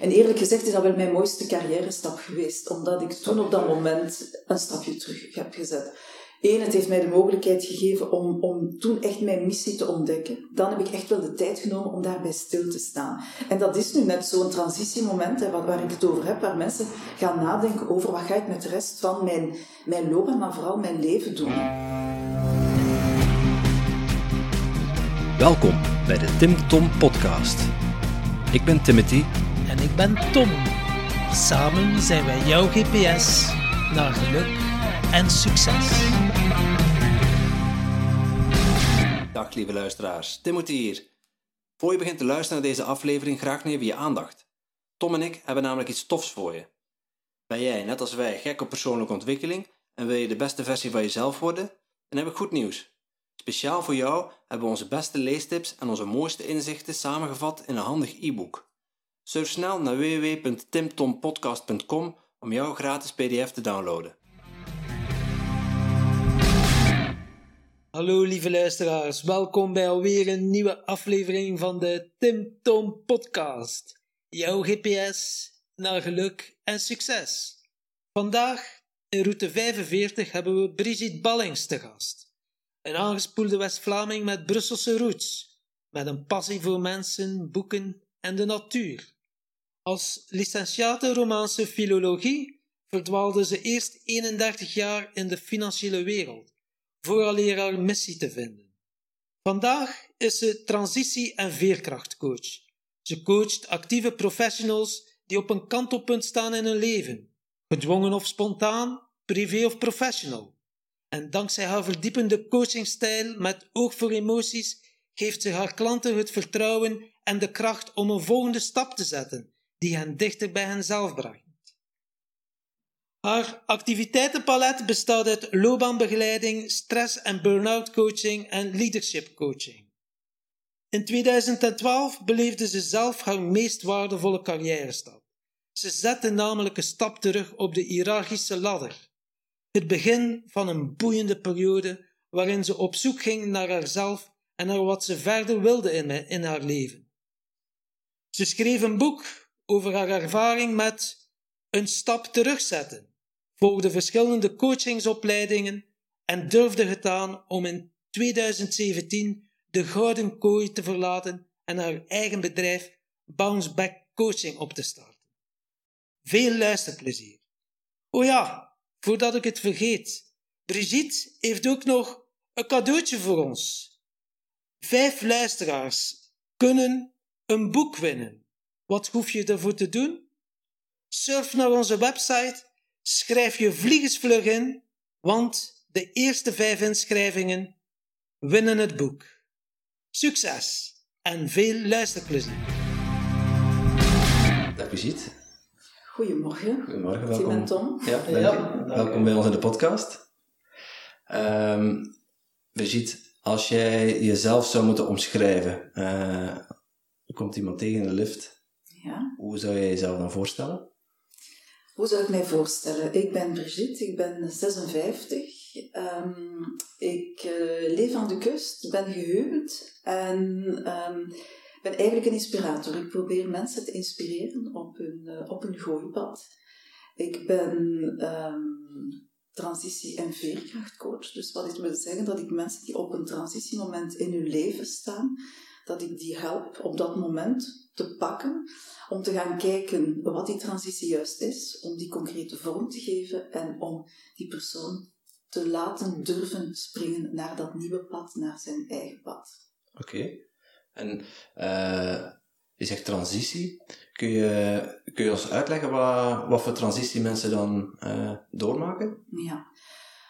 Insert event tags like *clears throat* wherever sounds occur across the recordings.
En eerlijk gezegd is dat wel mijn mooiste carrière stap geweest, omdat ik toen op dat moment een stapje terug heb gezet. Eén, het heeft mij de mogelijkheid gegeven om, om toen echt mijn missie te ontdekken. Dan heb ik echt wel de tijd genomen om daarbij stil te staan. En dat is nu net zo'n transitiemoment hè, waar ik het over heb, waar mensen gaan nadenken over wat ga ik met de rest van mijn, mijn loopbaan, maar vooral mijn leven doen. Welkom bij de Tim Tom Podcast. Ik ben Timothy. Ik ben Tom. Samen zijn wij jouw GPS naar geluk en succes. Dag lieve luisteraars, Timothy hier. Voor je begint te luisteren naar deze aflevering, graag even je aandacht. Tom en ik hebben namelijk iets tofs voor je. Ben jij, net als wij, gek op persoonlijke ontwikkeling en wil je de beste versie van jezelf worden? Dan heb ik goed nieuws. Speciaal voor jou hebben we onze beste leestips en onze mooiste inzichten samengevat in een handig e-book. Surf snel naar www.timtompodcast.com om jouw gratis PDF te downloaden. Hallo lieve luisteraars, welkom bij alweer een nieuwe aflevering van de Tim Tom Podcast. Jouw GPS naar geluk en succes. Vandaag in route 45 hebben we Brigitte Ballings te gast. Een aangespoelde West-Vlaming met Brusselse roots, met een passie voor mensen, boeken en de natuur. Als licentiate Romaanse filologie verdwaalde ze eerst 31 jaar in de financiële wereld vooraleer haar missie te vinden. Vandaag is ze transitie- en veerkrachtcoach. Ze coacht actieve professionals die op een kantelpunt staan in hun leven, gedwongen of spontaan, privé of professional. En dankzij haar verdiepende coachingstijl met oog voor emoties geeft ze haar klanten het vertrouwen en de kracht om een volgende stap te zetten die hen dichter bij henzelf brengt. Haar activiteitenpalet bestaat uit loopbaanbegeleiding, stress- en burn-out coaching en leadership coaching. In 2012 beleefde ze zelf haar meest waardevolle carrière-stap. Ze zette namelijk een stap terug op de hiërarchische ladder. Het begin van een boeiende periode waarin ze op zoek ging naar haarzelf en naar wat ze verder wilde in, in haar leven. Ze schreef een boek over haar ervaring met een stap terugzetten volgde verschillende coachingsopleidingen en durfde het aan om in 2017 de gouden kooi te verlaten en haar eigen bedrijf Bounce Back Coaching op te starten. Veel luisterplezier. Oh ja, voordat ik het vergeet, Brigitte heeft ook nog een cadeautje voor ons. Vijf luisteraars kunnen een boek winnen. Wat hoef je ervoor te doen? Surf naar onze website Schrijf je vliegensvlug in, want de eerste vijf inschrijvingen winnen het boek. Succes en veel luisterplezier. Dag Brigitte. Goedemorgen. Goedemorgen, welkom. welkom. Tom. Ja, dank je. Welkom bij ons in de podcast. Um, Brigitte, als jij jezelf zou moeten omschrijven, uh, er komt iemand tegen in de lift. Ja. Hoe zou jij jezelf dan voorstellen? Hoe zou ik mij voorstellen? Ik ben Brigitte, ik ben 56. Um, ik uh, leef aan de kust, ben gehuwd en um, ben eigenlijk een inspirator. Ik probeer mensen te inspireren op hun, uh, op hun gooipad. Ik ben um, transitie- en veerkrachtcoach. Dus wat ik wil zeggen, dat ik mensen die op een transitiemoment in hun leven staan, dat ik die help op dat moment te pakken, om te gaan kijken wat die transitie juist is, om die concrete vorm te geven en om die persoon te laten durven springen naar dat nieuwe pad, naar zijn eigen pad. Oké. Okay. En uh, je zegt transitie. Kun je, kun je ons uitleggen wat, wat voor transitie mensen dan uh, doormaken? Ja,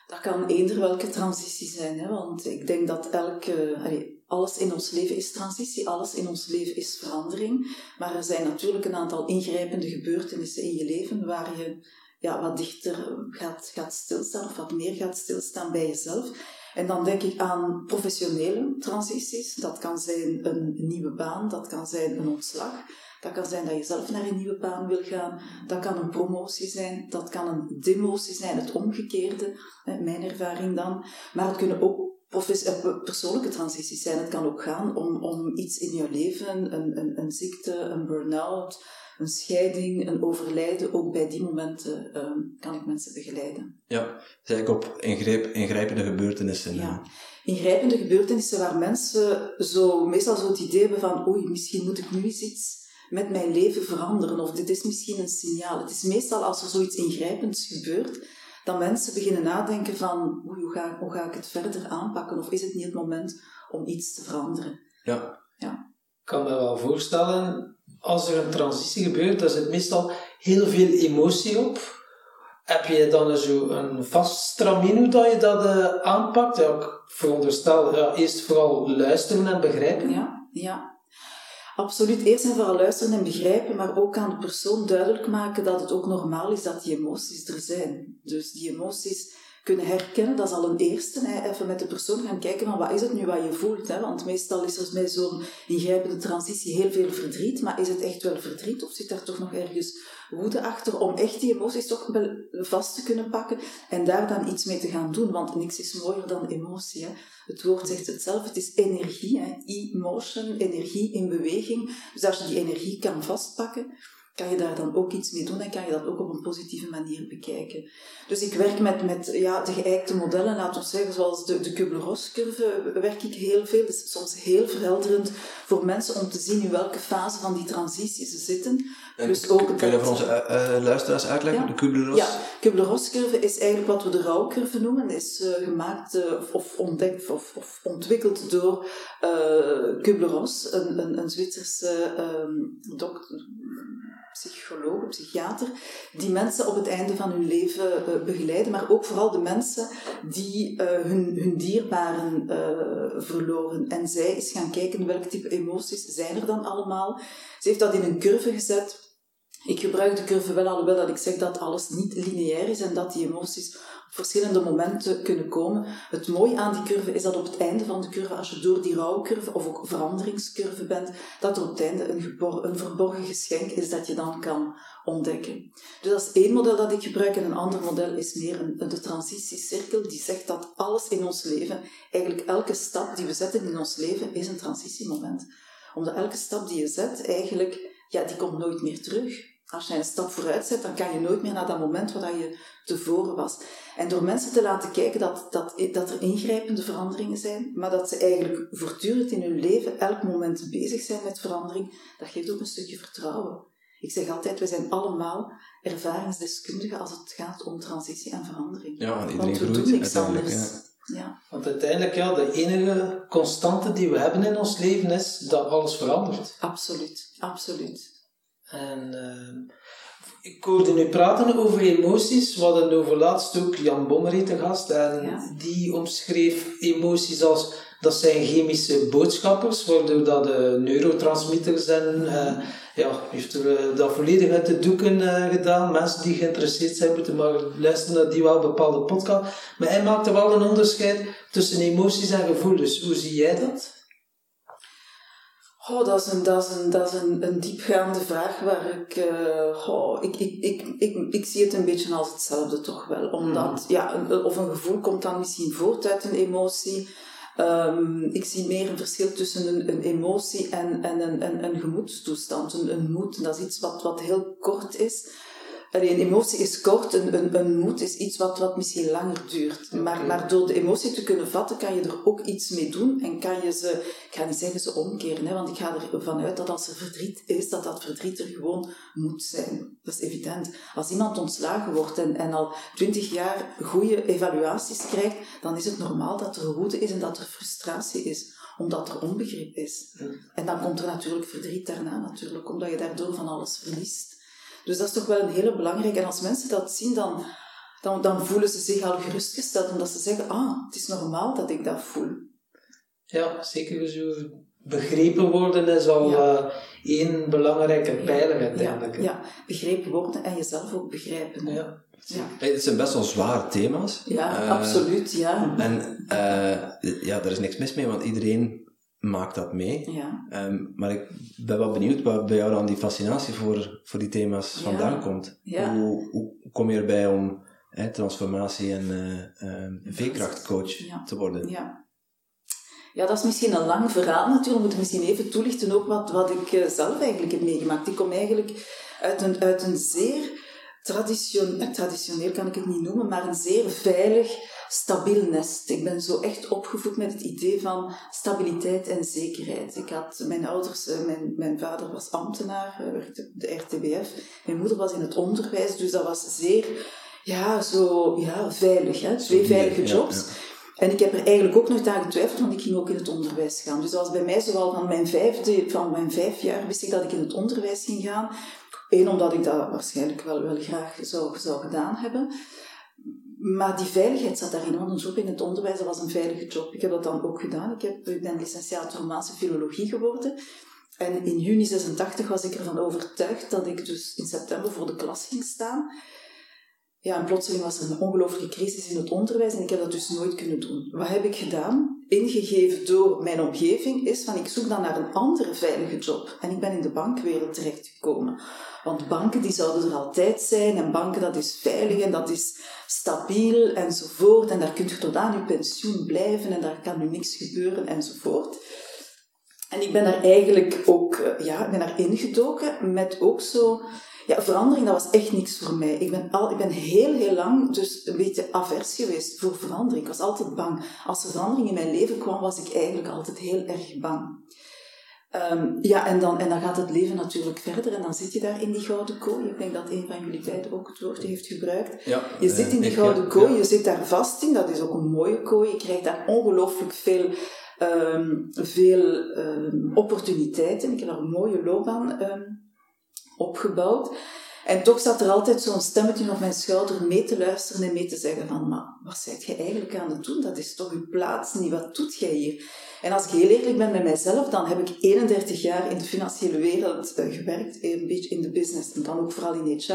dat kan eender welke transitie zijn. Hè? Want ik denk dat elke... Allee, alles in ons leven is transitie, alles in ons leven is verandering. Maar er zijn natuurlijk een aantal ingrijpende gebeurtenissen in je leven waar je ja, wat dichter gaat, gaat stilstaan of wat meer gaat stilstaan bij jezelf. En dan denk ik aan professionele transities. Dat kan zijn een nieuwe baan, dat kan zijn een ontslag. Dat kan zijn dat je zelf naar een nieuwe baan wil gaan. Dat kan een promotie zijn, dat kan een demotie zijn, het omgekeerde, mijn ervaring dan. Maar het kunnen ook persoonlijke transities zijn. Het kan ook gaan om, om iets in je leven, een, een, een ziekte, een burn-out, een scheiding, een overlijden, ook bij die momenten ehm, kan ik mensen begeleiden. Ja, zeg ik op ingrijp, ingrijpende gebeurtenissen. Ja, ingrijpende gebeurtenissen waar mensen zo, meestal zo het idee hebben van oei, misschien moet ik nu eens iets met mijn leven veranderen of dit is misschien een signaal. Het is meestal als er zoiets ingrijpends gebeurt, dat mensen beginnen nadenken van hoe, ga, hoe ga ik het verder aanpakken of is het niet het moment om iets te veranderen. Ja. ja. Ik kan me wel voorstellen, als er een transitie gebeurt, dan zit meestal heel veel emotie op. Heb je dan zo een vast stramien dat je dat uh, aanpakt? Ja, ik veronderstel, ja, eerst vooral luisteren en begrijpen. Ja, ja. Absoluut. Eerst en vooral luisteren en begrijpen, maar ook aan de persoon duidelijk maken dat het ook normaal is dat die emoties er zijn. Dus die emoties kunnen herkennen, dat is al een eerste. Hè. Even met de persoon gaan kijken van wat is het nu wat je voelt. Hè. Want meestal is er bij zo'n ingrijpende transitie heel veel verdriet, maar is het echt wel verdriet of zit daar toch nog ergens woede achter om echt die emoties toch vast te kunnen pakken en daar dan iets mee te gaan doen. Want niks is mooier dan emotie. Hè. Het woord zegt het zelf, het is energie, hè. emotion, energie in beweging. Dus als je die energie kan vastpakken, kan je daar dan ook iets mee doen en kan je dat ook op een positieve manier bekijken. Dus ik werk met, met ja, de geëikte modellen, laten we zeggen, zoals de, de Kubler-Ross-curve, werk ik heel veel. Dat is soms heel verhelderend voor mensen om te zien in welke fase van die transitie ze zitten. Dus ook kun je dat voor onze uh, luisteraars uitleggen, de Kubler-Ross? Ja, Kubler-Ross-curve is eigenlijk wat we de rouwcurve noemen. is uh, gemaakt uh, of ontdekt of, of, ontwikkeld door Kubler-Ross, een, een, een Zwitserse um, dokter psycholoog, psychiater, die mensen op het einde van hun leven uh, begeleiden, maar ook vooral de mensen die uh, hun, hun dierbaren uh, verloren. En zij is gaan kijken welk type emoties zijn er dan allemaal. Ze heeft dat in een curve gezet. Ik gebruik de curve wel, alhoewel dat ik zeg dat alles niet lineair is en dat die emoties verschillende momenten kunnen komen. Het mooie aan die curve is dat op het einde van de curve, als je door die rouwcurve of ook veranderingscurve bent, dat er op het einde een, een verborgen geschenk is dat je dan kan ontdekken. Dus dat is één model dat ik gebruik en een ander model is meer een, de transitiecirkel die zegt dat alles in ons leven, eigenlijk elke stap die we zetten in ons leven, is een transitiemoment. Omdat elke stap die je zet, eigenlijk, ja, die komt nooit meer terug. Als je een stap vooruit zet, dan kan je nooit meer naar dat moment waar je tevoren was. En door mensen te laten kijken dat, dat, dat er ingrijpende veranderingen zijn, maar dat ze eigenlijk voortdurend in hun leven elk moment bezig zijn met verandering, dat geeft ook een stukje vertrouwen. Ik zeg altijd, we zijn allemaal ervaringsdeskundigen als het gaat om transitie en verandering. Ja, want iedereen want we doen niks anders. Ja. Ja. Want uiteindelijk, ja, de enige constante die we hebben in ons leven is dat alles verandert. Absoluut, absoluut. En uh, ik hoorde nu praten over emoties. We hadden over laatst ook Jan Bommery te gast. En ja. die omschreef emoties als dat zijn chemische boodschappers, waardoor dat de neurotransmitters en uh, ja, heeft er uh, dat volledig uit de doeken uh, gedaan. Mensen die geïnteresseerd zijn moeten maar luisteren naar die wel bepaalde podcast. Maar hij maakte wel een onderscheid tussen emoties en gevoelens. Hoe zie jij dat? Oh, dat is een, dat is een, dat is een, een diepgaande vraag waar ik, uh, oh, ik, ik, ik, ik, ik zie het een beetje als hetzelfde toch wel. Omdat, mm. ja, een, of een gevoel komt dan misschien voort uit een emotie. Um, ik zie meer een verschil tussen een, een emotie en, en een, een, een gemoedstoestand. Een, een moed, dat is iets wat, wat heel kort is. Een emotie is kort, een, een, een moed is iets wat, wat misschien langer duurt. Maar, maar door de emotie te kunnen vatten, kan je er ook iets mee doen en kan je ze, ik ga niet zeggen ze omkeren, hè, want ik ga ervan uit dat als er verdriet is, dat dat verdriet er gewoon moet zijn. Dat is evident. Als iemand ontslagen wordt en, en al twintig jaar goede evaluaties krijgt, dan is het normaal dat er woede is en dat er frustratie is omdat er onbegrip is. En dan komt er natuurlijk verdriet daarna, natuurlijk, omdat je daardoor van alles verliest. Dus dat is toch wel een hele belangrijke. En als mensen dat zien, dan, dan, dan voelen ze zich al gerustgesteld, omdat ze zeggen, ah, het is normaal dat ik dat voel. Ja, zeker zo begrepen worden is al ja. uh, één belangrijke pijler uiteindelijk. Ja, ja, begrepen worden en jezelf ook begrijpen. Ja. Ja. Het zijn best wel zware thema's. Ja, uh, absoluut, ja. En uh, ja, daar is niks mis mee, want iedereen maak dat mee. Ja. Um, maar ik ben wel benieuwd waar bij jou dan die fascinatie voor, voor die thema's vandaan komt. Hoe, hoe kom je erbij om hè, transformatie en eh, ehm, veerkrachtcoach te worden? Ja. Ja, dat is misschien een lang verhaal natuurlijk. We moeten misschien even toelichten ook wat, wat ik eh, zelf eigenlijk heb meegemaakt. Ik kom eigenlijk Uit een, uit een zeer traditioneel, traditioneel kan ik het niet noemen, maar een zeer veilig, stabiel nest. Ik ben zo echt opgevoed met het idee van stabiliteit en zekerheid. Ik had mijn ouders, eh, mijn, mijn vader was ambtenaar, werkte de RTBF. Mijn moeder was in het onderwijs, dus dat was zeer, ja, zo, ja, veilig. Hè? Twee veilige jobs. En ik heb er eigenlijk ook nooit aan getwijfeld, want ik ging ook in het onderwijs gaan. Dus dat was bij mij zowel van mijn vijfde, van mijn vijf jaar wist ik dat ik in het onderwijs ging gaan. Eén, omdat ik dat waarschijnlijk wel, wel graag zou, zou gedaan hebben. Maar die veiligheid zat daarin, want een in het onderwijs was een veilige job. Ik heb dat dan ook gedaan. Ik, heb, ik ben licentiaat Romaanse filologie geworden. En in juni 86 was ik ervan overtuigd dat ik dus in september voor de klas ging staan. Ja, en plotseling was er een ongelooflijke crisis in het onderwijs en ik heb dat dus nooit kunnen doen. Wat heb ik gedaan? Ingegeven door mijn omgeving is van ik zoek dan naar een andere veilige job. En ik ben in de bankwereld terechtgekomen. Want banken die zouden er altijd zijn en banken dat is veilig en dat is stabiel enzovoort. En daar kunt je tot aan je pensioen blijven en daar kan nu niks gebeuren enzovoort. En ik ben daar eigenlijk ook, eh, ja, ben daar ingedoken met ook zo ja, verandering, dat was echt niks voor mij. Ik ben, al, ik ben heel, heel lang dus een beetje avers geweest voor verandering. Ik was altijd bang. Als er verandering in mijn leven kwam, was ik eigenlijk altijd heel erg bang. Um, ja, en dan, en dan gaat het leven natuurlijk verder en dan zit je daar in die gouden kooi. Ik denk dat een van jullie beiden ook het woord heeft gebruikt. Ja, je zit in die gouden kooi, je zit daar vast in. Dat is ook een mooie kooi. Je krijgt daar ongelooflijk veel, um, veel um, opportuniteiten. Ik heb daar een mooie loopbaan opgebouwd. En toch zat er altijd zo'n stemmetje op mijn schouder mee te luisteren en mee te zeggen van, maar wat zijt je eigenlijk aan het doen? Dat is toch uw plaats niet? Wat doet jij hier? En als ik heel eerlijk ben met mijzelf, dan heb ik 31 jaar in de financiële wereld uh, gewerkt, een beetje in de business en dan ook vooral in HR.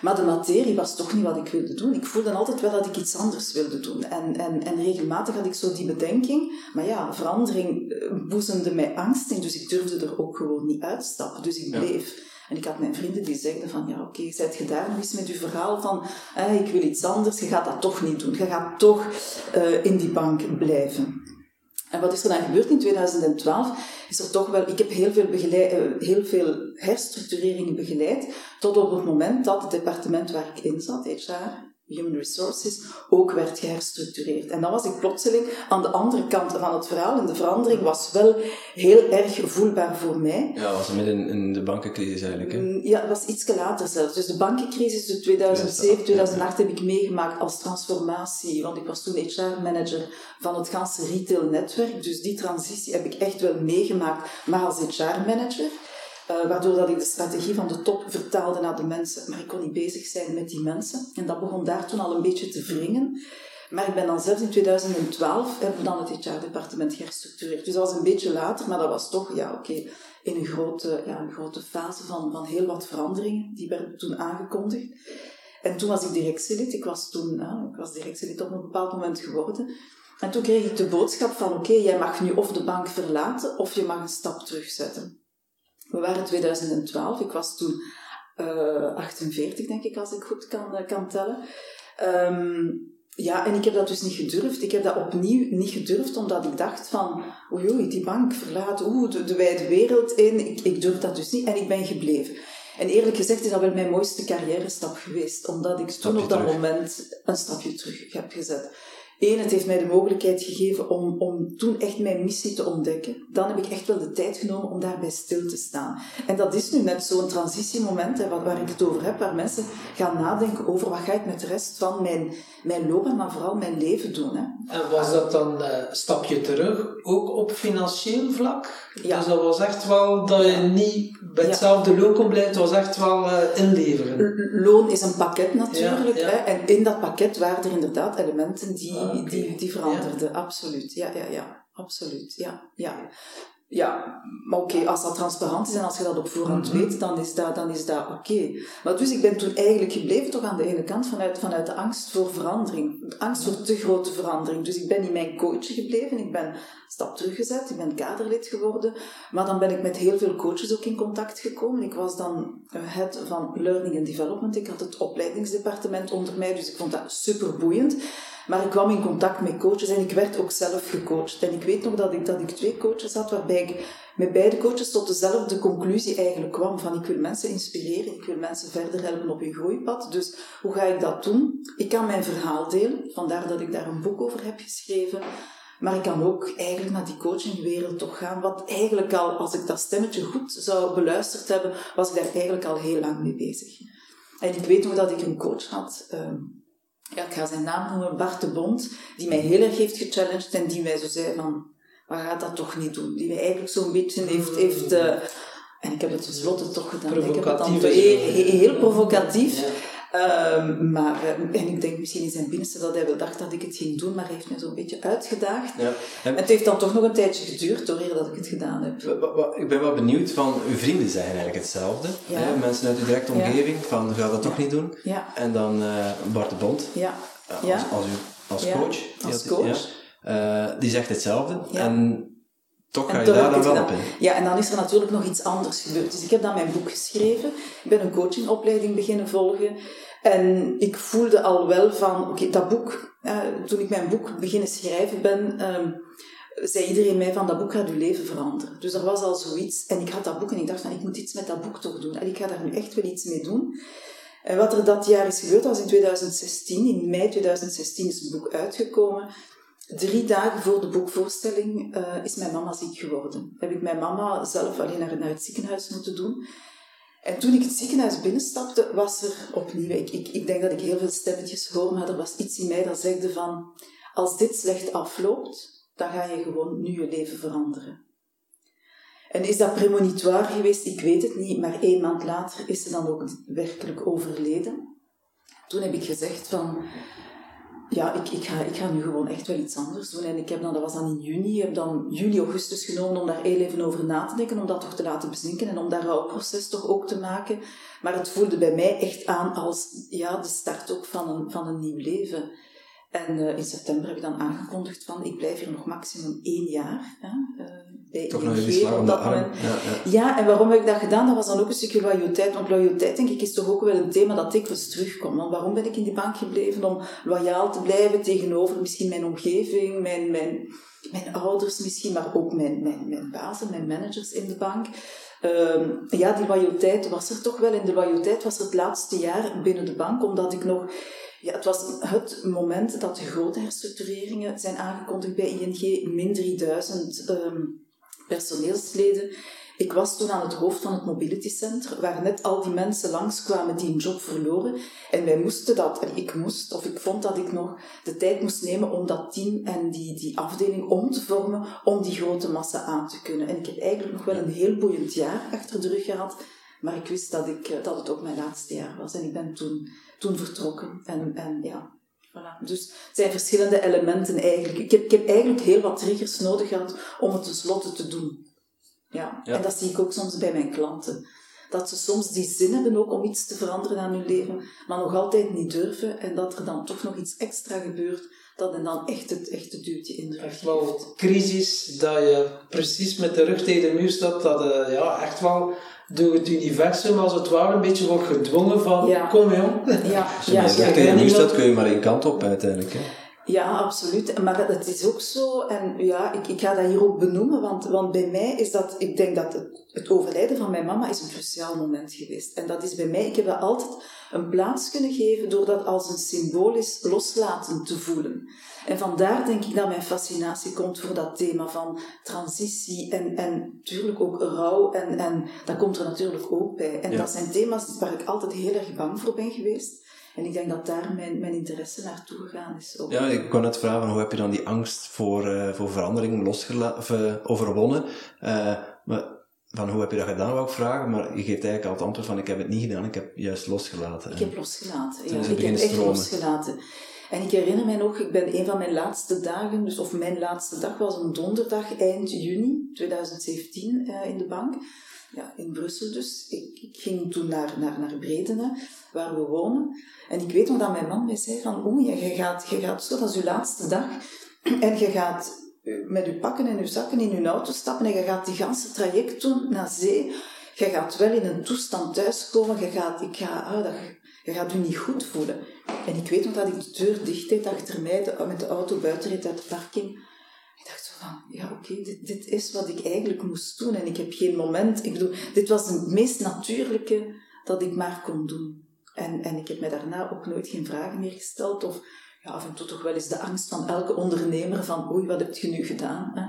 Maar de materie was toch niet wat ik wilde doen. Ik voelde altijd wel dat ik iets anders wilde doen. En, en, en regelmatig had ik zo die bedenking. Maar ja, verandering eh, boezemde mij angst in, dus ik durfde er ook gewoon niet uitstappen. Dus ik bleef. En ik had mijn vrienden die zeiden van, ja oké, okay, zet je daar nog eens met je verhaal van, eh, ik wil iets anders, je gaat dat toch niet doen. Je gaat toch uh, in die bank blijven. En wat is er dan gebeurd in 2012? Is er toch wel, ik heb heel veel, begeleid, uh, heel veel herstructureringen begeleid, tot op het moment dat het departement waar ik in zat, HR, Human Resources ook werd geherstructureerd. En dan was ik plotseling aan de andere kant van het verhaal. En de verandering was wel heel erg voelbaar voor mij. Ja, was midden in de bankencrisis eigenlijk. Hè? Mm, ja, dat was iets later zelfs. Dus de bankencrisis in 2007, 2008 heb ik meegemaakt als transformatie. Want ik was toen HR-manager van het ganse retail-netwerk. Dus die transitie heb ik echt wel meegemaakt, maar als HR-manager. Uh, waardoor dat ik de strategie van de top vertaalde naar de mensen. Maar ik kon niet bezig zijn met die mensen. En dat begon daar toen al een beetje te wringen. Maar ik ben dan zelfs in 2012, hebben we dan het HR-departement geherstructureerd. Dus dat was een beetje later, maar dat was toch, ja oké, in een grote, ja, een grote fase van, van heel wat veranderingen. Die werden toen aangekondigd. En toen was ik directielid. Ik was toen, ik was directielid op een bepaald moment geworden. En toen kreeg ik de boodschap van, oké, jij mag nu of de bank verlaten, of je mag een stap terugzetten. We waren 2012, ik was toen uh, eh, 48, denk ik, als ik goed kan, uh, kan tellen. Um, ja, en ik heb dat dus niet gedurfd. Ik heb dat opnieuw niet gedurfd, omdat ik dacht van, oei, oei die bank verlaat, oeh, de, de wijde wereld in. Ik, ik durf dat dus niet en ik ben gebleven. En eerlijk gezegd is dat wel mijn mooiste carrière stap geweest, omdat ik toen op dat moment een stapje terug heb gezet. Eén, het heeft mij de mogelijkheid gegeven om, om toen echt mijn missie te ontdekken. Dan heb ik echt wel de tijd genomen om daarbij stil te staan. En dat is nu net zo'n transitiemoment hè, waar ik het over heb, waar mensen gaan nadenken over wat ga ik met de rest van mijn, mijn loopbaan, maar vooral mijn leven doen. Hè. En was dat dan een uh, stapje terug, ook op financieel vlak? Ja. Dus dat was echt wel dat je niet bij hetzelfde loon kon blijven, het was echt wel uh, inleveren. Loon is een pakket natuurlijk. Hè, en in dat pakket waren er inderdaad elementen die die, die, die veranderde, absoluut. Ja, ja, ja, absoluut. Ja, ja. Ja, maar oké, als dat transparant is en als je dat op voorhand mhm. weet, dan is dat, dan is dat oké. Maar dus ik ben toen eigenlijk gebleven toch aan de ene kant vanuit, vanuit de angst voor verandering. De angst voor te grote verandering. Dus ik ben in mijn coach gebleven, ik ben stap teruggezet, ik ben kaderlid geworden. Maar dan ben ik met heel veel coaches ook in contact gekomen. Ik was dan head van Learning and Development. Ik had het opleidingsdepartement onder mij, dus ik vond dat super boeiend. Maar ik kwam in contact met coaches en ik werd ook zelf gecoacht. En ik weet nog dat ik, dat ik twee coaches had waarbij ik met beide coaches tot dezelfde conclusie eigenlijk kwam. Van ik wil mensen inspireren, ik wil mensen verder helpen op hun groeipad. Dus hoe ga ik dat doen? Ik kan mijn verhaal delen, vandaar dat ik daar een boek over heb geschreven. Maar ik kan ook eigenlijk naar die coachingwereld toch gaan. Wat eigenlijk al, als ik dat stemmetje goed zou beluisterd hebben, was ik daar eigenlijk al heel lang mee bezig. En ik weet nog dat ik een coach had. Ehm, ja, ik ga zijn naam noemen, Bart de Bond, die mij heel erg heeft gechallenged en die mij zo zei van, maar gaat dat toch niet doen? Die mij eigenlijk zo'n beetje heeft... heeft uh, en ik heb het tenslotte toch gedaan. Ik heb het dan heel, heel provocatief. Um, maar, uh, en ik denk misschien in zijn binnenste dat hij wel dacht dat ik het ging doen, maar hij heeft me zo'n beetje uitgedaagd. Ja. En het heeft dan toch nog een tijdje geduurd, door eer dat ik het gedaan heb. Ik ben wel benieuwd van, uw vrienden zijn eigenlijk hetzelfde. Ja. Hè? Mensen uit uw directe omgeving, van ga dat toch niet doen. Ja. En dan uh, Bart de Bond, ja. Uh, als, als, u, als coach. Als coach. Uh, die zegt hetzelfde. En toch ga je daar dan wel op in. Ja, en dan is er natuurlijk nog iets anders gebeurd. Dus ik heb dan mijn boek geschreven. Ik ben een coachingopleiding beginnen volgen. En ik voelde al wel van, oké, dat boek, uh, toen ik mijn boek beginnen schrijven ben, uh, zei iedereen mij van, dat boek gaat uw leven veranderen. Dus er was al zoiets. En ik had dat boek en ik dacht van, ik moet iets met dat boek toch doen. En ik ga daar nu echt wel iets mee doen. En wat er dat jaar is gebeurd, was in 2016. In mei 2016 is het boek uitgekomen. Drie dagen voor de boekvoorstelling uh, is mijn mama ziek geworden. Heb ik mijn mama zelf alleen naar, het ziekenhuis moeten doen. En toen ik het ziekenhuis binnenstapte, was er opnieuw... Ik, ik, ik denk dat ik heel veel stemmetjes hoor, maar er was iets in mij dat zegde van... Als dit slecht afloopt, dan ga je gewoon nu je leven veranderen. En is dat premonitoire geweest? Ik weet het niet, maar één maand later is ze dan ook werkelijk overleden. Toen heb ik gezegd van ja, ik, ik, ga, ik ga nu gewoon echt wel iets anders doen. En ik heb dan, dat was dan in juni, heb dan juli, augustus genomen om daar heel even over na te denken, om dat toch te laten bezinken en om dat rouwproces toch ook te maken. Maar het voelde bij mij echt aan als ja, de start ook van een, van een nieuw leven. En uh, in september heb ik dan aangekondigd van, ik blijf hier nog maximum één jaar. Hè, bij Toch nog even op dat moment. Ja, ja. ja, en waarom heb ik dat gedaan? Dat was dan ook een stukje loyaliteit. Want loyaliteit, denk ik, is toch ook wel een thema dat dikwijls terugkomt. Want waarom ben ik in die bank gebleven? Om loyaal te blijven tegenover misschien mijn omgeving, mijn, mijn, mijn ouders misschien, maar ook mijn, mijn, mijn bazen, mijn managers in de bank. Um, ja, die loyaliteit was er toch wel. En de loyaliteit was er het laatste jaar binnen de bank, omdat ik nog ja, het was het moment dat de grote herstructureringen zijn aangekondigd bij ING, min 3000 um, personeelsleden. Ik was toen aan het hoofd van het Mobility Center, waar net al die mensen langskwamen die een job verloren. En wij moesten dat, en ik moest, of ik vond dat ik nog de tijd moest nemen om dat team en die, die afdeling om te vormen, om die grote massa aan te kunnen. En ik heb eigenlijk nog wel een heel boeiend jaar achter de rug gehad, maar ik wist dat, ik, dat het ook mijn laatste jaar was. En ik ben toen toen vertrokken. En, en ja, voilà. Dus het zijn verschillende elementen eigenlijk. Ik heb, ik heb eigenlijk heel wat triggers nodig gehad om het tenslotte te doen. Ja. En dat zie ik ook soms bij mijn klanten. Dat ze soms die zin hebben ook om iets te veranderen aan hun leven, maar nog altijd niet durven. En dat er dan toch nog iets extra gebeurt dat en dan echt het, echt het duwtje in de rug Echt wel crisis, dat je precies met de rug tegen de muur staat, dat uh, ja, echt wel door het universum als het ware een beetje wordt gedwongen van ja. kom jong. Ja, *laughs* Als je ja, ja, tegen de muur staat kun je maar één kant op uiteindelijk. Hè? Ja, absoluut. Maar het is ook zo, en ja, ik, ik ga dat hier ook benoemen, want, want bij mij is dat, ik denk dat het, het overlijden van mijn mama is een cruciaal moment geweest. En dat is bij mij, ik heb dat altijd een plaats kunnen geven door dat als een symbolisch loslaten te voelen. En vandaar denk ik dat mijn fascinatie komt voor dat thema van transitie en, en natuurlijk ook rouw. En, en dat komt er natuurlijk ook bij. En dat zijn thema's waar ik altijd heel erg bang voor ben geweest. En ik denk dat daar mijn, mijn interesse naartoe gegaan is. Ook. Ja, ik kon net vragen, hoe heb je dan die angst voor, uh, voor verandering losgela- of, uh, overwonnen? Uh, maar van hoe heb je dat gedaan, wou ik vragen, maar je geeft eigenlijk al het antwoord van ik heb het niet gedaan, ik heb juist losgelaten. Ik heb losgelaten, ja. Ik heb echt losgelaten. En ik herinner mij nog, ik ben een van mijn laatste dagen, dus, of mijn laatste dag was een donderdag eind juni 2017 uh, in de bank. Ja, in Brussel dus. Ik, ik ging toen naar, naar, naar Bredene, waar we wonen. En ik weet nog dat mijn man mij zei van, oeh, ja, je, gaat, je gaat zo, dat is je laatste dag. *clears throat* En je gaat met je pakken en je zakken in je auto stappen en je gaat die ganse traject doen naar zee. Je gaat wel in een toestand thuiskomen, je gaat, ik ga, ah, dat, je gaat je niet goed voelen. En ik weet nog dat ik de deur dicht deed achter mij, met de auto buiten reed uit de parking. Ik dacht van, ja oké, dit, dit is wat ik eigenlijk moest doen. En ik heb geen moment, ik bedoel, dit was het meest natuurlijke dat ik maar kon doen. En, en ik heb mij daarna ook nooit geen vragen meer gesteld. Of ja, af en toe toch wel eens de angst van elke ondernemer van oei, wat heb je nu gedaan? Hè?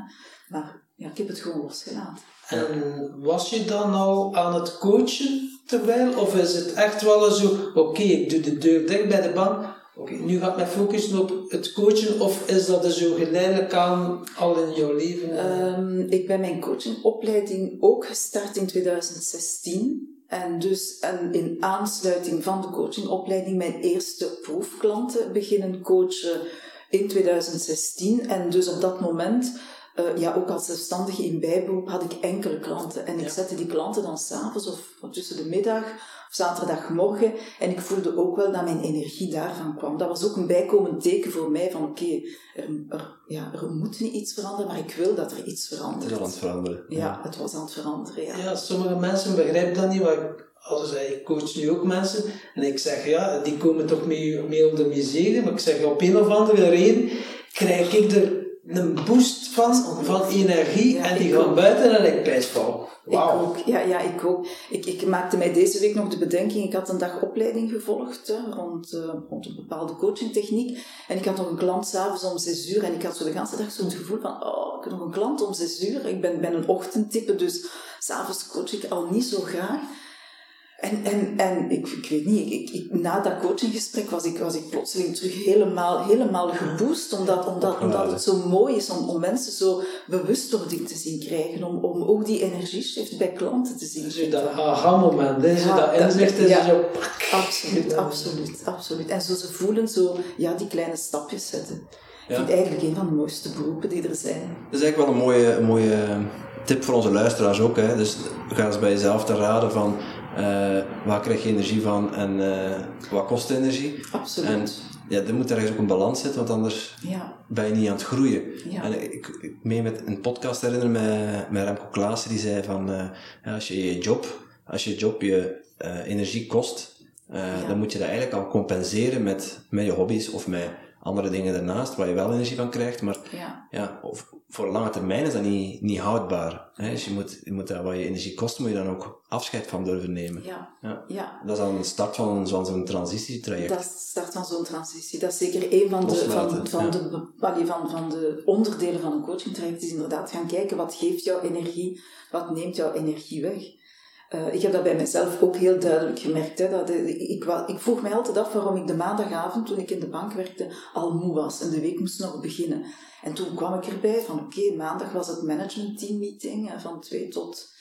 Maar ja, ik heb het gewoon losgelaten. En was je dan al aan het coachen terwijl? Of is het echt wel zo, oké, ik doe de deur dicht bij de bank, oké, nu ga ik me focussen op het coachen, of is dat er zo geleidelijk aan al in jouw leven? Um, ik ben mijn coachingopleiding ook gestart in 2016. En dus en in aansluiting van de coachingopleiding mijn eerste proefklanten beginnen coachen in 2016. En dus op dat moment uh, ja, ook als zelfstandige in bijberoep had ik enkele klanten. En ik zette die klanten dan s'avonds of tussen de middag zaterdagmorgen. En ik voelde ook wel dat mijn energie daarvan kwam. Dat was ook een bijkomend teken voor mij van oké, er, er, ja, er moet niet iets veranderen, maar ik wil dat er iets verandert. Het is aan het veranderen. Ja, het was aan het veranderen, ja. Ja, sommige mensen begrijpen dat niet, maar als ik coach nu ook mensen en ik zeg ja, die komen toch mee, mee op de miserie, maar ik zeg op een of andere reden krijg ik er een boost van, van energie en die gaan buiten en ik pijs van. Wow. Ik ook, ja, ja, ik ook. Ik, ik maakte mij deze week nog de bedenking, ik had een dag opleiding gevolgd hè, rond, uh, rond een bepaalde coachingtechniek en ik had nog een klant s'avonds om zes uur en ik had zo de hele dag zo'n gevoel van, oh, ik heb nog een klant om zes uur. Ik ben, ben een ochtendtype, dus s'avonds coach ik al niet zo graag. En, en, en ik, ik weet niet, ik, ik, na dat coachinggesprek was ik, was ik plotseling terug helemaal, helemaal geboost, omdat, omdat, omdat het zo mooi is om, om mensen zo bewustwording te zien krijgen, om, om ook die energieshift bij klanten te zien. Dus dat aha-moment, ja, dat inzicht is ja, zo... Absoluut, absoluut, absoluut. En zo ze voelen zo, ja, die kleine stapjes zetten. Ik vind eigenlijk een van de mooiste beroepen die er zijn. Dat is eigenlijk wel een mooie, mooie tip voor onze luisteraars ook. Hè. Dus ga eens bij jezelf te raden van uh, waar krijg je energie van en uh, wat kost energie? Absoluut. En ja, er moet ergens ook een balans zitten, want anders ja. ben je niet aan het groeien. Ja. En ik, ik meen met een podcast herinner me met Remco Klaassen, die zei van, uh, als je je job, als je job je energie kost, ja. dan moet je dat eigenlijk al compenseren met, met je hobby's of met andere dingen daarnaast waar je wel energie van krijgt, maar ja. ja of, voor lange termijn is dat niet, niet houdbaar. Hè? Dus je moet, je moet daar wat je energie kost, moet je dan ook afscheid van durven nemen. Ja. ja. ja. Dat is dan de start van, zo'n transitietraject. Dat is de start van zo'n transitie. Dat is zeker een van de, van, van, de, van, van de onderdelen van een coachingtraject, is inderdaad gaan kijken wat geeft jouw energie, wat neemt jouw energie weg. Uh, ik heb dat bij mezelf ook heel duidelijk gemerkt. Hè, dat, ik, ik, ik, vroeg mij altijd af waarom ik de maandagavond, toen ik in de bank werkte, al moe was. En de week moest nog beginnen. En toen kwam ik erbij van, oké, maandag was het management team meeting van twee tot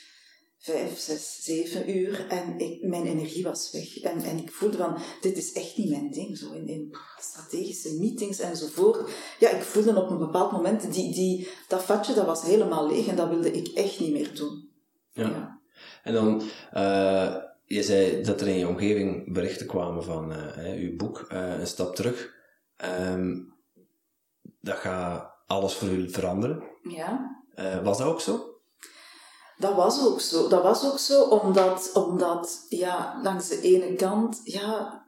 vijf, zes, zeven uur. En ik, mijn energie was weg. En, en ik voelde van, dit is echt niet mijn ding. Zo in, in strategische meetings enzovoort. Ja, ik voelde op een bepaald moment, die, die, dat vatje dat was helemaal leeg en dat wilde ik echt niet meer doen. ja. ja. En dan, uh, je zei dat er in je omgeving berichten kwamen van uh, uw boek, uh, Een Stap Terug. Um, dat gaat alles voor u veranderen. Ja. was dat ook zo? Dat was ook zo. Dat was ook zo, omdat, omdat ja, langs de ene kant, ja,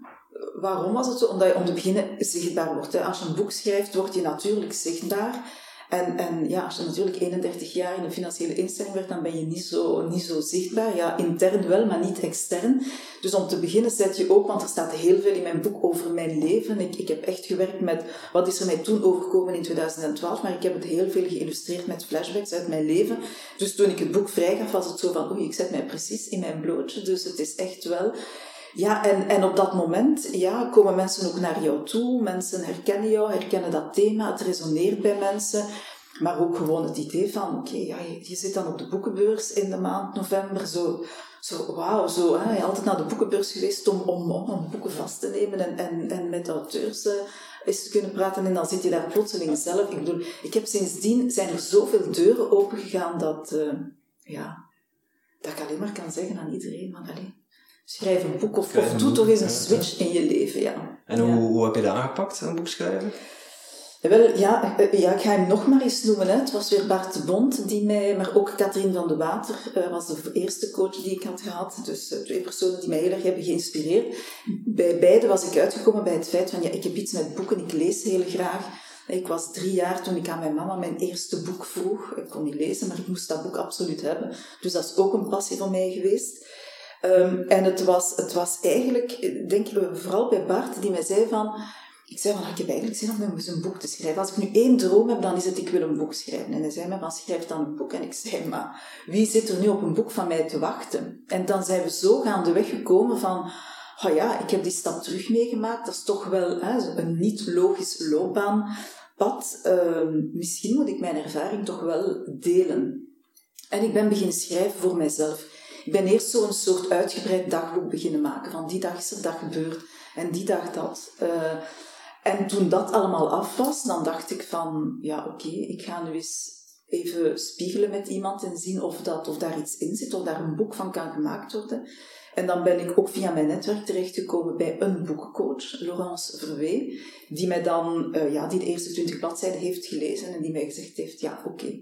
waarom was het zo? Omdat je om te beginnen zichtbaar wordt. Hè. Als je een boek schrijft, word je natuurlijk zichtbaar. En, en ja, als je natuurlijk 31 jaar in een financiële instelling werkt, dan ben je niet zo, niet zo zichtbaar. Ja, intern wel, maar niet extern. Dus om te beginnen zet je ook, want er staat heel veel in mijn boek over mijn leven. Ik, ik heb echt gewerkt met wat is er mij toen overkomen in 2012, maar ik heb het heel veel geïllustreerd met flashbacks uit mijn leven. Dus toen ik het boek vrijgaf, was het zo van, oei, ik zet mij precies in mijn blootje. Dus het is echt wel ja, en, en op dat moment ja, komen mensen ook naar jou toe. Mensen herkennen jou, herkennen dat thema. Het resoneert bij mensen. Maar ook gewoon het idee van, oké, ja, je, zit dan op de boekenbeurs in de maand november. Zo, zo wauw, zo. Hè, je altijd naar de boekenbeurs geweest om, om, om boeken vast te nemen en, en, en met auteurs uh, eens te kunnen praten. En dan zit je daar plotseling zelf. Ik bedoel, ik heb sindsdien, zijn er zoveel deuren opengegaan dat, uh, ja, dat ik alleen maar kan zeggen aan iedereen, maar alleen schrijf een boek of, of doe toch eens een switch in je leven. Ja. En hoe, hoe heb je dat aangepakt, een boek schrijven? Wel, ja, eh, ja, ik ga hem nog maar eens noemen. Hè. Het was weer Bart de Bond, die mij, maar ook Katrien van de Water uh, was de eerste coach die ik had gehad. Dus uh, twee personen die mij heel erg hebben geïnspireerd. Bij beide was ik uitgekomen bij het feit van, ja, ik heb iets met boeken, ik lees heel graag. Ik was drie jaar toen ik aan mijn mama mijn eerste boek vroeg. Ik kon niet lezen, maar ik moest dat boek absoluut hebben. Dus dat is ook een passie van mij geweest. Ehm, en het was, het was eigenlijk, denk ik, vooral bij Bart, die mij zei van... Ik zei van, ik heb eigenlijk zin om een boek te schrijven. Als ik nu één droom heb, dan is het, ik wil een boek schrijven. En hij zei mij van, schrijf dan een boek. En ik zei, maar wie zit er nu op een boek van mij te wachten? En dan zijn we zo gaandeweg gekomen van oh ja, ik heb die stap terug meegemaakt. Dat is toch wel hè, een niet-logisch loopbaanpad. Uh, misschien moet ik mijn ervaring toch wel delen. En ik ben beginnen schrijven voor mijzelf. Ik ben eerst zo'n soort uitgebreid dagboek beginnen maken. Van die dag is er dat gebeurd en die dag dat. Uh, en toen dat allemaal af was, dan dacht ik van, ja oké, ik ga nu eens even spiegelen met iemand en zien of, dat, of daar iets in zit, of daar een boek van kan gemaakt worden. En dan ben ik ook via mijn netwerk terechtgekomen bij een boekcoach, Laurence Verwee, die mij dan, uh, ja, die de eerste twintig bladzijden heeft gelezen en die mij gezegd heeft, ja, oké,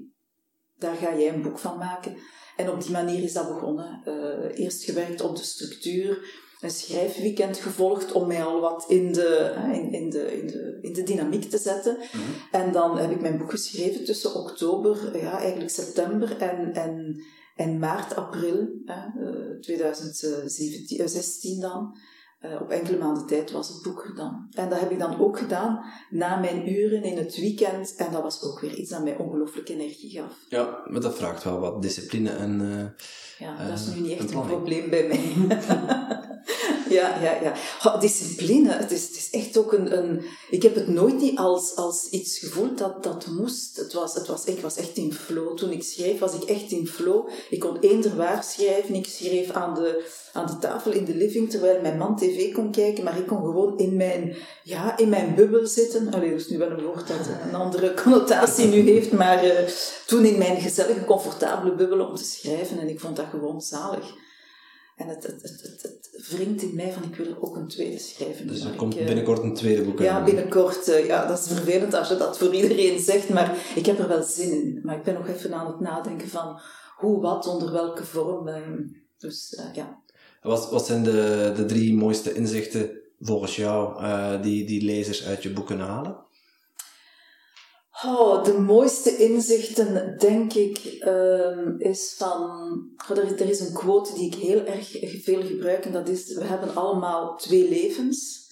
daar ga jij een boek van maken. En op die manier is dat begonnen. Uh, eerst gewerkt op de structuur, een schrijfweekend gevolgd om mij al wat in de, in, in de, in de, in de dynamiek te zetten. Mm -hmm. En dan heb ik mijn boek geschreven tussen oktober, ja, eigenlijk september en, en en maart, april hè, 2016 dan, uh, op enkele maanden tijd was het boek dan. En dat heb ik dan ook gedaan na mijn uren in het weekend. En dat was ook weer iets dat mij ongelooflijk energie gaf. Ja, maar dat vraagt wel wat discipline en. Uh, ja, dat is nu niet echt een probleem bij mij. *laughs* ja, ja, ja. Oh, discipline, het is, het is echt ook een, een... Ik heb het nooit niet als, als iets gevoeld dat dat moest. Het was, het was, ik was echt in flow. Toen ik schreef, was ik echt in flow. Ik kon eender waar schrijven. Ik schreef aan de, aan de tafel in de living, terwijl mijn man tv kon kijken. Maar ik kon gewoon in mijn, ja, in mijn bubbel zitten. Allee, dat is nu wel een woord dat een andere *laughs* connotatie nu heeft. Maar uh, toen in mijn gezellige, comfortabele bubbel om te schrijven. En ik vond dat gewoon zalig. En het, het, het, het, het wringt in mij van ik wil er ook een tweede schrijven. Dus er komt ik, uh, binnenkort een tweede boek uit. Ja, binnenkort. Uh, ja, dat is vervelend als je dat voor iedereen zegt, maar ik heb er wel zin in. Maar ik ben nog even aan het nadenken van hoe, wat, onder welke vorm. Uh, dus ja. Wat, wat zijn de, de drie mooiste inzichten volgens jou die, die lezers uit je boeken halen? Oh, de mooiste inzichten, denk ik, um, is van... Oh, er, er, is een quote die ik heel erg veel gebruik en dat is... We hebben allemaal twee levens.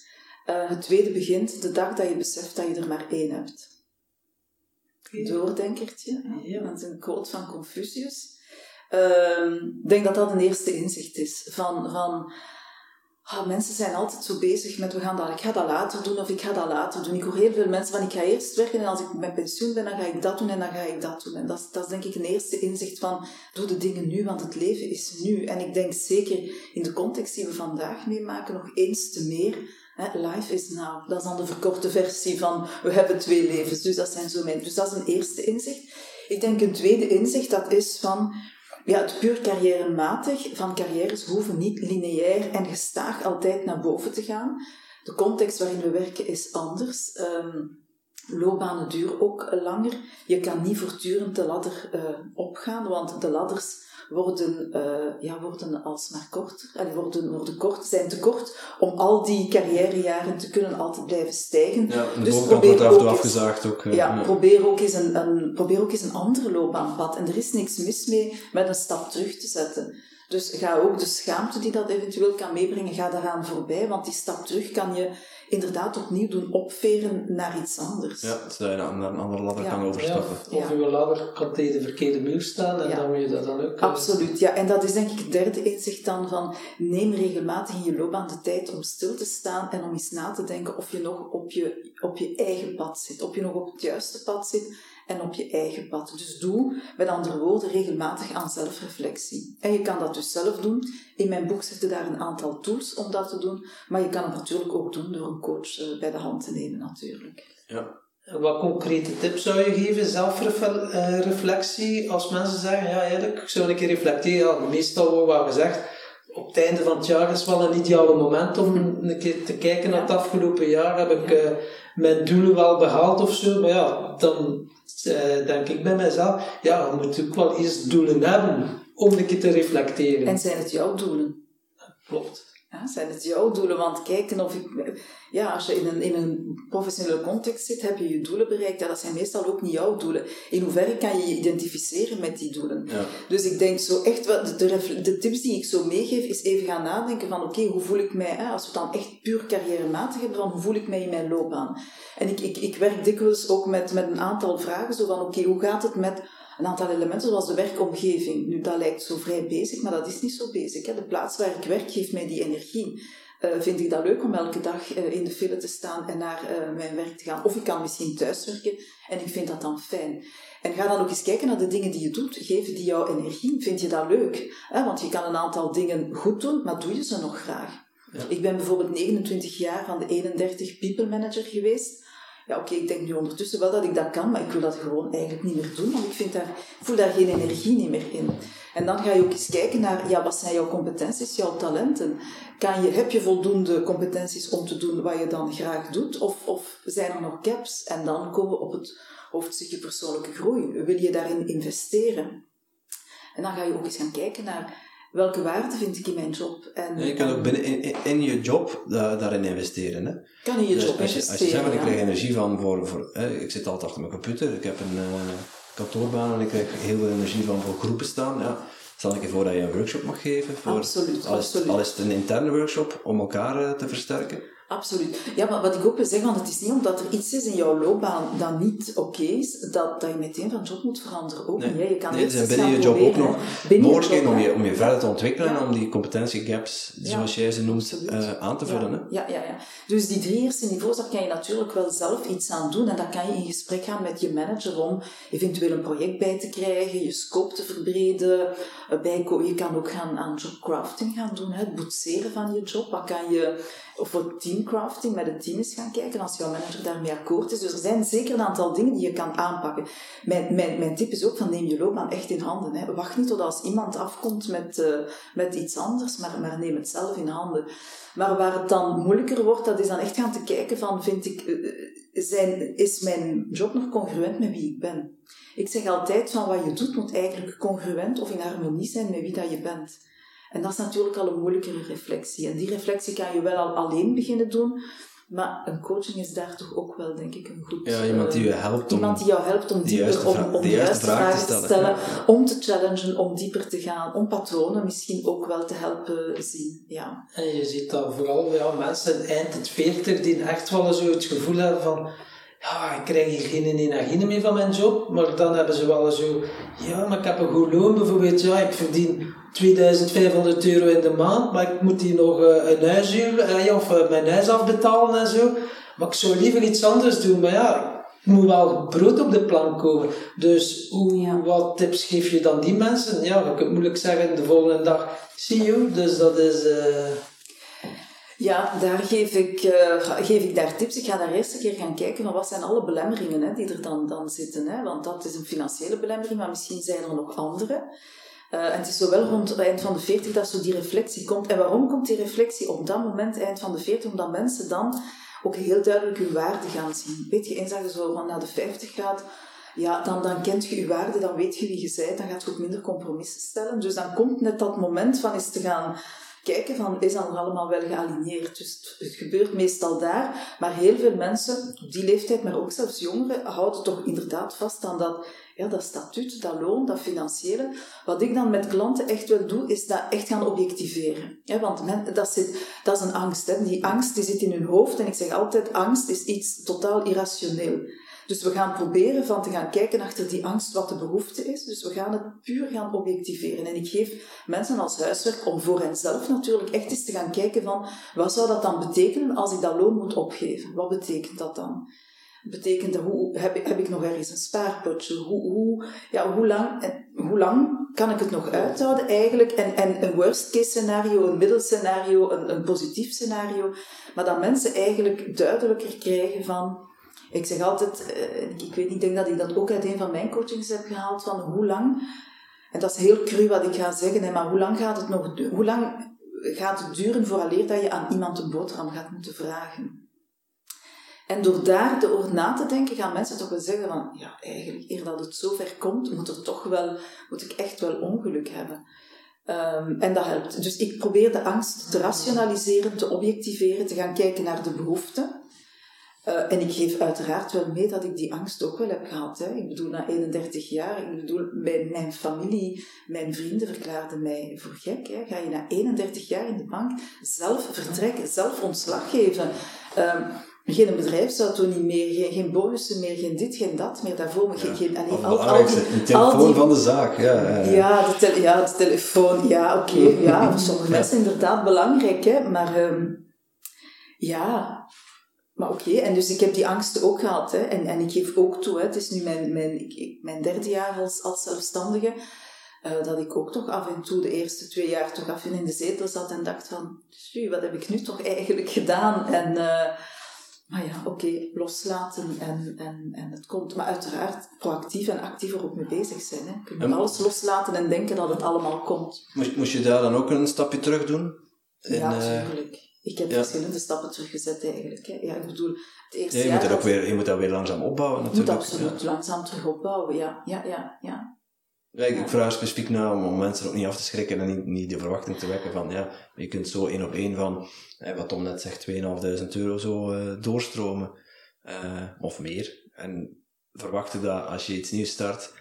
Uh, het tweede begint de dag dat je beseft dat je er maar één hebt. Okay. Doordenkertje. Ja. Dat is een quote van Confucius. Ik um, denk dat dat een eerste inzicht is. Van... van Oh, mensen zijn altijd zo bezig met we gaan dat, ik ga dat later doen of ik ga dat later doen. Ik hoor heel veel mensen van ik ga eerst werken en als ik met pensioen ben, dan ga ik dat doen en dan ga ik dat doen. En dat, dat is denk ik een eerste inzicht van doe de dingen nu, want het leven is nu. En ik denk zeker in de context die we vandaag meemaken nog eens te meer. Life is now. Dat is dan de verkorte versie van we hebben twee levens. Dus dat zijn zo mijn. Dus dat is een eerste inzicht. Ik denk een tweede inzicht dat is van ja, het puur carrièrematig van carrières hoeven niet lineair en gestaag altijd naar boven te gaan. De context waarin we werken is anders. Um, loopbanen duren ook langer. Je kan niet voortdurend de ladder uh, opgaan, want de ladders worden, uh, ja, worden alsmaar korter. En worden, worden kort, zijn te kort om al die carrièrejaren te kunnen altijd blijven stijgen. Ja, de dus probeer wordt ook afgezaagd ook. Ja, ja, Probeer, ook eens een, een, probeer ook eens een andere loopbaanpad. En er is niks mis mee met een stap terug te zetten. Dus ga ook de schaamte die dat eventueel kan meebrengen, ga daaraan voorbij. Want die stap terug kan je inderdaad opnieuw doen opveren naar iets anders. Ja, zodat je naar een andere ladder ja. kan overstappen. Ja, of, of uw ladder kan tegen de verkeerde muur staan en ja. dan moet je dat dan ook... Absoluut, ja. En dat is denk ik het derde inzicht dan van neem regelmatig in je loopbaan de tijd om stil te staan en om eens na te denken of je nog op je, op je eigen pad zit. Of je nog op het juiste pad zit en op je eigen pad. Dus doe, met andere woorden, regelmatig aan zelfreflectie. En je kan dat dus zelf doen. In mijn boek zitten daar een aantal tools om dat te doen, maar je kan het natuurlijk ook doen door een coach uh, bij de hand te nemen, natuurlijk. Ja. Wat concrete tips zou je geven, zelfreflectie, als mensen zeggen, ja eigenlijk, ik zou een keer reflecteren, ja, meestal wordt wat gezegd, op het einde van het jaar is wel een ideale moment om *laughs* een keer te kijken naar het afgelopen jaar. Heb ik uh, mijn doelen wel behaald of zo? Maar ja, dan uh, denk ik bij mezelf, ja, je moet ook wel eerst doelen hebben om een keer te reflecteren. En zijn het jouw doelen? Klopt. Ja, zijn het jouw doelen? Want kijken of ik... Ja, als je in een, in een professionele context zit, heb je je doelen bereikt. Ja, dat zijn meestal ook niet jouw doelen. In hoeverre kan je je identificeren met die doelen? Ja. Dus ik denk zo echt, wat de, tips die ik zo meegeef, is even gaan nadenken van oké, hoe voel ik mij, hè, als we het dan echt puur carrièrematig hebben, dan hoe voel ik mij in mijn loopbaan? En ik, ik, ik werk dikwijls ook met, met een aantal vragen, zo van oké, hoe gaat het met een aantal elementen zoals de werkomgeving. Nu, dat lijkt zo vrij bezig, maar dat is niet zo bezig. Hè. De plaats waar ik werk geeft mij die energie. Uh, vind ik dat leuk om elke dag uh, in de file te staan en naar uh, mijn werk te gaan? Of ik kan misschien thuiswerken en ik vind dat dan fijn. En ga dan ook eens kijken naar de dingen die je doet. Geven die jou energie? Vind je dat leuk? Want je kan een aantal dingen goed doen, maar doe je ze nog graag? Ja. Ik ben bijvoorbeeld 29 jaar van de 31 people manager geweest ja oké, ik denk nu ondertussen wel dat ik dat kan, maar ik wil dat gewoon eigenlijk niet meer doen, want ik, vind daar, voel daar geen energie meer in. En dan ga je ook eens kijken naar, ja, wat zijn jouw competenties, jouw talenten? Kan je, heb je voldoende competenties om te doen wat je dan graag doet, of, of zijn er nog gaps? En dan komen we op het hoofdstukje persoonlijke groei. Wil je daarin investeren? En dan ga je ook eens gaan kijken naar welke waarde vind ik in mijn job. En, ja, je kan ook binnen in, in je job da, daarin investeren. Hè? Kan in je dus job als je, investeren. Als je zegt, van, ik ja. krijg energie van voor... voor hè, ik zit altijd achter mijn computer, ik heb een uh, kantoorbaan en ik krijg heel veel energie van voor groepen staan. Ja. Stel ik je voor dat je een workshop mag geven. Voor, absoluut, al is, absoluut. Al is het een interne workshop om elkaar uh, te versterken. Absoluut. Ja, maar wat ik ook wil zeggen, want het is niet omdat er iets is in jouw loopbaan dat niet oké okay is, dat, dat je meteen van job moet veranderen. Ook nee. niet. Je kan nee, binnen je job ook nog mogelijkheden om je, om je verder te ontwikkelen Ja. om die competentiegaps, Ja. zoals jij ze noemt, uh, aan te vullen. Ja, ja, ja, ja. Dus die drie eerste niveaus, daar kan je natuurlijk wel zelf iets aan doen. En dan kan je in gesprek gaan met je manager om eventueel een project bij te krijgen, je scope te verbreden. Eh, bijko- Je kan ook gaan aan jobcrafting gaan doen, hè, het boetseren van je job. Wat kan je, of voor teamcrafting met het team eens gaan kijken als jouw manager daarmee akkoord is. Dus er zijn zeker een aantal dingen die je kan aanpakken. Mijn, mijn, mijn tip is ook van neem je loopbaan echt in handen. Hè. Wacht niet tot als iemand afkomt met, uh, met iets anders, maar, maar neem het zelf in handen. Maar waar het dan moeilijker wordt, dat is dan echt gaan te kijken van, vind ik, uh, zijn, is mijn job nog congruent met wie ik ben? Ik zeg altijd van wat je doet moet eigenlijk congruent of in harmonie zijn met wie dat je bent. En dat is natuurlijk al een moeilijkere reflectie. En die reflectie kan je wel al alleen beginnen doen, maar een coaching is daar toch ook wel, denk ik, een goed... Ja, iemand die je helpt om... Iemand die jou helpt om de dieper, juiste om, om de de juiste juiste vraag te vragen te stellen. stellen, om te challengen, om dieper te gaan, om patronen misschien ook wel te helpen zien. Ja. En je ziet dat vooral ja, mensen eind het 40 die echt wel zo het gevoel hebben van ja, ik krijg hier geen energie meer van mijn job, maar dan hebben ze wel zo ja, maar ik heb een goed loon bijvoorbeeld, ja, ik verdien 2500 euro in de maand, maar ik moet hier nog uh, een huishuur uh, of uh, mijn huis afbetalen en zo. Maar ik zou liever iets anders doen, maar ja, ik moet wel brood op de plank komen. Dus hoe, Ja. wat tips geef je dan die mensen? Ja, je kunt moeilijk zeggen de volgende dag, see you, dus dat is... eh, Ja, daar geef ik, eh, geef ik daar tips. Ik ga daar eerst een keer gaan kijken van wat zijn alle belemmeringen hè, die er dan, dan zitten. Hè? Want dat is een financiële belemmering, maar misschien zijn er nog andere. Eh, en het is zo wel rond het eind van de 40 dat zo die reflectie komt. En waarom komt die reflectie op dat moment, eind van de 40? Omdat mensen dan ook heel duidelijk hun waarde gaan zien. Weet je, eens dat je zo van naar de 50 gaat, ja, dan, dan kent je je waarde, dan weet je wie je bent, dan gaat je ook minder compromissen stellen. Dus dan komt net dat moment van eens te gaan kijken van, is dat nog allemaal wel gealigneerd? Dus het, het gebeurt meestal daar, maar heel veel mensen op die leeftijd, maar ook zelfs jongeren, houden toch inderdaad vast aan dat, ja, dat statuut, dat loon, dat financiële. Wat ik dan met klanten echt wel doe, is dat echt gaan objectiveren. Ja, want men, dat, zit, dat is een angst. Hè. Die angst die zit in hun hoofd en ik zeg altijd, angst is iets totaal irrationeel. Dus we gaan proberen van te gaan kijken achter die angst wat de behoefte is. Dus we gaan het puur gaan objectiveren. En ik geef mensen als huiswerk om voor henzelf natuurlijk echt eens te gaan kijken van wat zou dat dan betekenen als ik dat loon moet opgeven? Wat betekent dat dan? Betekent hoe, heb, heb ik nog ergens een spaarpotje? Hoe, hoe, ja, hoe, lang, hoe lang kan ik het nog uithouden eigenlijk? En, en een worst case scenario, een middelscenario, een, een positief scenario. Maar dat mensen eigenlijk duidelijker krijgen van ik zeg altijd, uh, ik weet niet, ik denk dat ik dat ook uit een van mijn coachings heb gehaald, van hoe lang, en dat is heel cru wat ik ga zeggen, maar hoe lang gaat het nog, hoe lang gaat het duren vooraleer dat je aan iemand een boterham gaat moeten vragen? En door daar de over na te denken, gaan mensen toch wel zeggen van, ja, eigenlijk, eer dat het zover komt, moet er toch wel, moet ik echt wel ongeluk hebben. Ehm, en dat helpt. Dus ik probeer de angst te rationaliseren, te objectiveren, te gaan kijken naar de behoeften. Uh, en ik geef uiteraard wel mee dat ik die angst ook wel heb gehad. Hè. Ik bedoel, na 31 jaar, ik bedoel, mijn, mijn familie, mijn vrienden verklaarden mij voor gek. Hè. Ga je na 31 jaar in de bank zelf vertrekken, zelf ontslag geven? Um, geen bedrijf zou toen niet meer, geen, geen bonussen meer, geen dit, geen dat meer. Daarvoor ja. geen, allee, al, al die, een telefoon die, van de zaak. Ja, ja, ja. de, ja de telefoon, ja, oké. Okay, ja, *laughs* voor sommige mensen inderdaad belangrijk, hè. Maar um, ja, maar oké, okay, en dus ik heb die angsten ook gehad. Hè. En, en ik geef ook toe, hè, het is nu mijn, mijn, ik, mijn derde jaar als, als zelfstandige, uh, dat ik ook toch af en toe de eerste twee jaar toch af en in de zetel zat en dacht van, wat heb ik nu toch eigenlijk gedaan? En, uh, maar ja, oké, okay, loslaten en, en, en het komt. Maar uiteraard proactief en actief erop mee bezig zijn. Hè. Je kunt alles loslaten en denken dat het allemaal komt. Moest, moest je daar dan ook een stapje terug doen? ja, natuurlijk. Uh ik heb verschillende stappen teruggezet eigenlijk. Hè. Ja, ik bedoel, het eerste ja, je, moet ook weer, je moet dat weer langzaam opbouwen natuurlijk. Je moet absoluut langzaam terug opbouwen, ja. Ja, ja, ja. Ja ik, vraag specifiek na om, mensen ook niet af te schrikken en niet, niet de verwachting te wekken van, ja, je kunt zo één op één van, wat Tom net zegt, 2.500 euro zo uh, doorstromen. Uh, of meer. En verwachten dat als je iets nieuws start,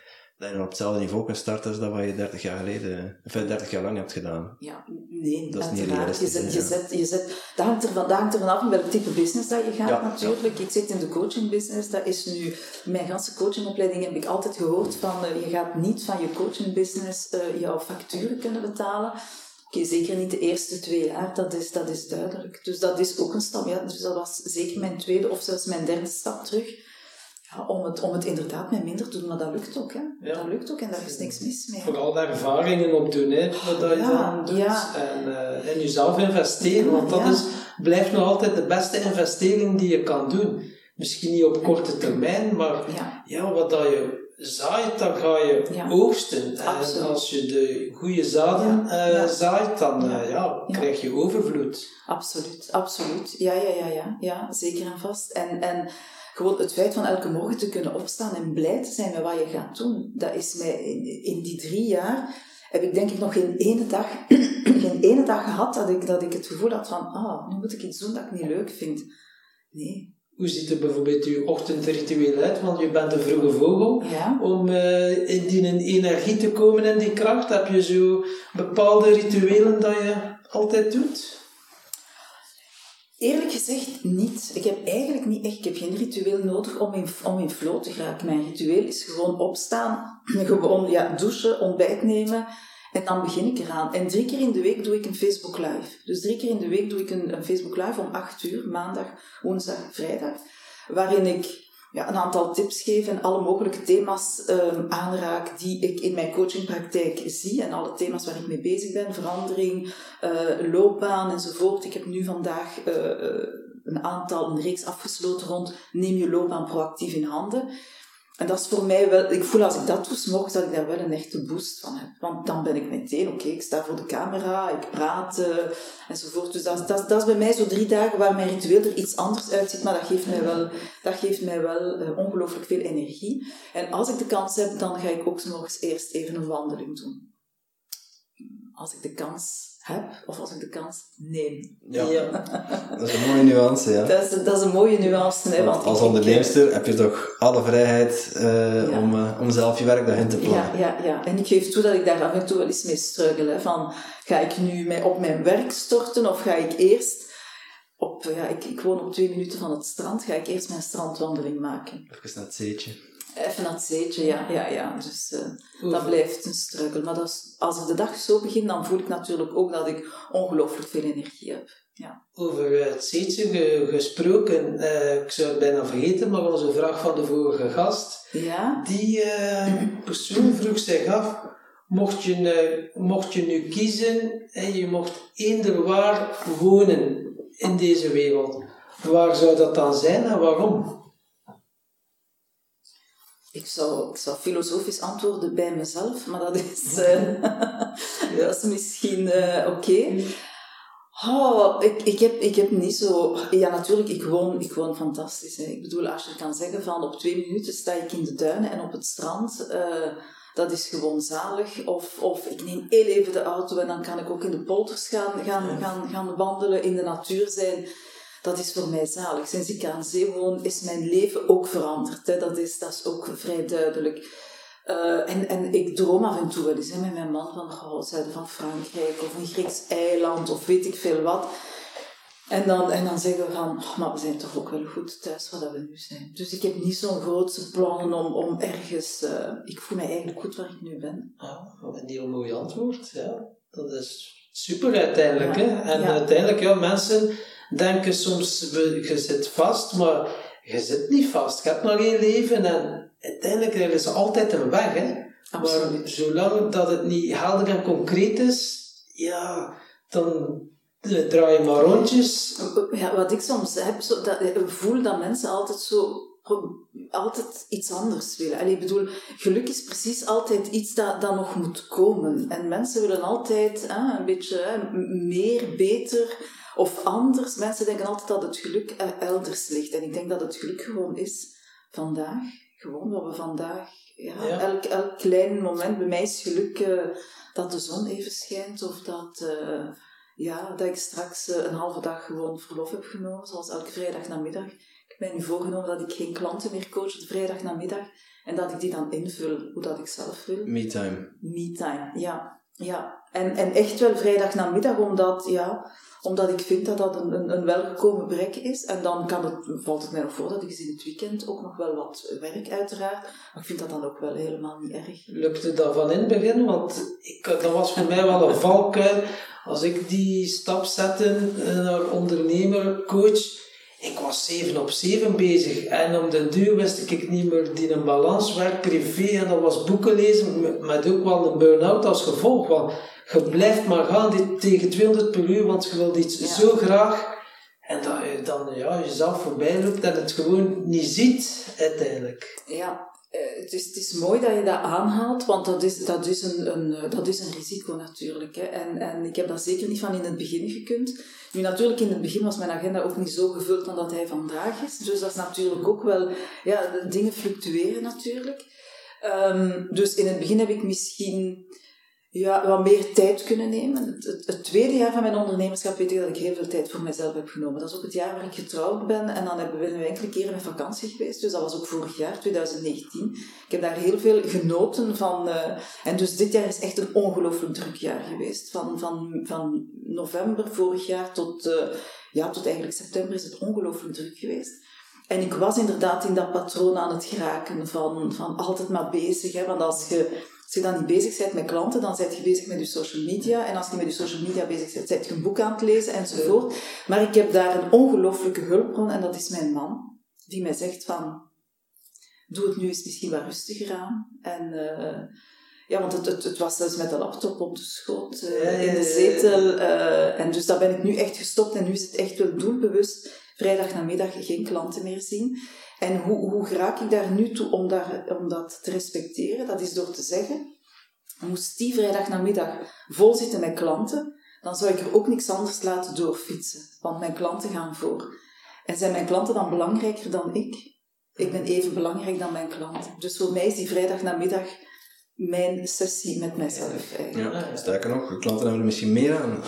dat je op hetzelfde niveau kan starten als dat wat je 30 jaar geleden, of 30 jaar lang hebt gedaan. Ja, nee, dat is niet realistisch. Je zet, je zet, je zet, dat, hangt ervan, dat hangt ervan af in welk type business dat je gaat natuurlijk. Ik zit in de coaching business, dat is nu, mijn ganse coachingopleiding heb ik altijd gehoord van, uh, je gaat niet van je coaching business uh, jouw facturen kunnen betalen. Okay, zeker niet de eerste twee jaar, dat is, dat is duidelijk. Dus dat is ook een stap. Ja, dus dat was zeker mijn tweede of zelfs mijn derde stap terug om, het, om het inderdaad met minder te doen, maar dat lukt ook. Hè. Ja. Dat lukt ook en daar is niks mis mee. Vooral de ervaringen opdoen, hè, wat dat je dan doet. En, uh, en jezelf investeren, want dat is, blijft nog altijd de beste investering die je kan doen. Misschien niet op korte termijn, maar ja. wat dat je zaait, dan ga je oogsten. En als je de goede zaden uh, zaait, dan uh, ja. krijg je overvloed. Absoluut, absoluut. Ja, ja, ja, ja, ja zeker en vast. En, en gewoon het feit van elke morgen te kunnen opstaan en blij te zijn met wat je gaat doen, dat is mij in, in die drie jaar, heb ik denk ik nog geen ene dag, *clears throat* geen ene dag gehad dat ik, dat ik het gevoel had van, ah, nu moet ik iets doen dat ik niet leuk vind. Nee. Hoe ziet er bijvoorbeeld je ochtendritueel uit? Want je bent een vroege vogel. Ja. Om uh, in die energie te komen en die kracht, heb je zo bepaalde rituelen dat je altijd doet? Eerlijk gezegd niet. Ik heb eigenlijk niet echt, ik heb geen ritueel nodig om in, om in flow te geraken. Mijn ritueel is gewoon opstaan, *laughs* gewoon ja, douchen, ontbijt nemen en dan begin ik eraan. En drie keer in de week doe ik een Facebook live. Dus drie keer in de week doe ik een, een Facebook live om acht uur, maandag, woensdag, vrijdag. Waarin ik ja, een aantal tips geef en alle mogelijke thema's um, aanraak die ik in mijn coachingpraktijk zie en alle thema's waar ik mee bezig ben, verandering, uh, loopbaan enzovoort. Ik heb nu vandaag uh, een aantal, een reeks afgesloten rond neem je loopbaan proactief in handen. En dat is voor mij wel, ik voel als ik dat doe, morgens dat ik daar wel een echte boost van heb. Want dan ben ik meteen, oké, ik sta voor de camera, ik praat uh, enzovoort. Dus dat, dat, dat is bij mij zo drie dagen waar mijn ritueel er iets anders uitziet, maar dat geeft mij wel, dat geeft mij wel uh, ongelooflijk veel energie. En als ik de kans heb, dan ga ik ook morgens eerst even een wandeling doen. Als ik de kans heb of als ik de kans neem. Ja, *laughs* dat is een mooie nuance. Ja. Dat, is, dat is een mooie nuance. Hè, want als onderneemster heb je toch alle vrijheid uh, om, uh, om zelf je werk daarin te plannen. Ja, ja, ja, en ik geef toe dat ik daar af en toe wel eens mee struggle. Van, ga ik nu mij op mijn werk storten of ga ik eerst... Op, ja, ik, ik woon op twee minuten van het strand. Ga ik eerst mijn strandwandeling maken. Even naar het zeetje. Even naar het zeetje, ja. ja, ja. Dus uh, dat blijft een struggle. Maar dat is, als ik de dag zo begin, dan voel ik natuurlijk ook dat ik ongelooflijk veel energie heb. Ja. Over het zeetje gesproken, uh, ik zou het bijna vergeten, maar onze vraag van de vorige gast, ja? die uh, persoon vroeg zich af, mocht je, mocht je nu kiezen en je mocht eender waar wonen in deze wereld, waar zou dat dan zijn en waarom? Ik zou, ik zou filosofisch antwoorden bij mezelf, maar dat is, uh, *laughs* *laughs* dat is misschien uh, oké. Okay. Oh, ik, ik, heb, ik heb niet zo... Ja, natuurlijk, ik woon, ik woon fantastisch. Hè. Ik bedoel, als je kan zeggen van op twee minuten sta ik in de duinen en op het strand... Uh, dat is gewoon zalig. Of, of ik neem heel even de auto en dan kan ik ook in de polders gaan, gaan, gaan, gaan wandelen, in de natuur zijn. Dat is voor mij zalig. Sinds ik aan zee woon, is mijn leven ook veranderd. Hè. Dat, is, dat is ook vrij duidelijk. Uh, en, en ik droom af en toe wel eens hè, met mijn man van oh, zuiden van Frankrijk of een Grieks eiland of weet ik veel wat. En dan, en dan zeggen we van, oh, maar we zijn toch ook wel goed thuis waar we nu zijn. Dus ik heb niet zo'n grootse plannen om, om ergens... Uh, ik voel me eigenlijk goed waar ik nu ben. Ja, een heel mooi antwoord. Ja. Dat is super uiteindelijk. hè? En ja. uiteindelijk, ja, mensen denken soms, je zit vast, maar je zit niet vast. Je hebt maar één leven en uiteindelijk er is altijd een weg. Hè? Absoluut. Maar zolang dat het niet helder en concreet is, ja, dan draai je maar rondjes. Ja, wat ik soms heb, zo, dat, ik voel dat mensen altijd zo altijd iets anders willen. Ik bedoel, geluk is precies altijd iets dat, dat nog moet komen. En mensen willen altijd hè, een beetje hè, meer, beter of anders. Mensen denken altijd dat het geluk elders ligt. En ik denk dat het geluk gewoon is vandaag. Gewoon wat we vandaag... Ja, Elk, elk klein moment. Bij mij is geluk uh, dat de zon even schijnt. Of dat, uh, ja, dat ik straks uh, een halve dag gewoon verlof heb genomen. Zoals elke vrijdag namiddag. Ik mij nu voorgenomen dat ik geen klanten meer coach de vrijdag namiddag. En dat ik die dan invul hoe dat ik zelf wil. Me-time. Me-time, ja. ja. En, en echt wel vrijdag namiddag, omdat... Ja, omdat ik vind dat dat een, een, welgekomen brek is. En dan kan het, valt het mij nog voor dat ik in het weekend ook nog wel wat werk uiteraard. Maar ik vind dat dan ook wel helemaal niet erg. Lukte dat van in het begin? Want ik, dat was voor mij wel een valkuil. Als ik die stap zette naar ondernemer, coach... Ik was 7 op 7 bezig en om de duur wist ik niet meer die een balans werk privé en dat was boeken lezen met ook wel een burn-out als gevolg. Want je blijft maar gaan tegen 200 per uur, want je wilt iets zo graag. En dat je dan ja, jezelf voorbij loopt en het gewoon niet ziet uiteindelijk. Ja, eh, het is, mooi dat je dat aanhaalt, want dat is, dat is, een, een, eh, dat is een risico natuurlijk. Hè. En, en ik heb dat zeker niet van in het begin gekund. Nu natuurlijk, in het begin was mijn agenda ook niet zo gevuld dan dat hij vandaag is. Dus dat is natuurlijk ook wel, ja, dingen fluctueren natuurlijk. Um, dus in het begin heb ik misschien ja, wat meer tijd kunnen nemen. Het, tweede jaar van mijn ondernemerschap weet ik dat ik heel veel tijd voor mezelf heb genomen. Dat is ook het jaar waar ik getrouwd ben en dan hebben we enkele keren met vakantie geweest. Dus dat was ook vorig jaar, 2019. Ik heb daar heel veel genoten van. Uh, en dus dit jaar is echt een ongelooflijk druk jaar geweest. Van, van, van november vorig jaar tot, uh, ja, tot eigenlijk september is het ongelooflijk druk geweest. En ik was inderdaad in dat patroon aan het geraken van, van altijd maar bezig. Hè? Want als je als je dan niet bezig bent met klanten, dan ben je bezig met je social media. En als je met je social media bezig bent, ben je een boek aan het lezen enzovoort. Maar ik heb daar een ongelooflijke hulpbron en dat is mijn man. Die mij zegt van, doe het nu eens misschien wat rustiger aan. En uh, ja, want het, het, het, was zelfs met de laptop op de schoot, uh, in de zetel. Uh, en dus daar ben ik nu echt gestopt en nu is het echt wel doelbewust vrijdag namiddag geen klanten meer zien. En hoe, hoe raak ik daar nu toe om, daar, om dat te respecteren? Dat is door te zeggen, moest die vrijdag namiddag vol zitten met klanten, dan zou ik er ook niks anders laten doorfietsen. Want mijn klanten gaan voor. En zijn mijn klanten dan belangrijker dan ik? Ik ben even belangrijk dan mijn klanten. Dus voor mij is die vrijdag namiddag mijn sessie met mijzelf. Eigenlijk. Ja, sterker nog, de klanten hebben er misschien meer aan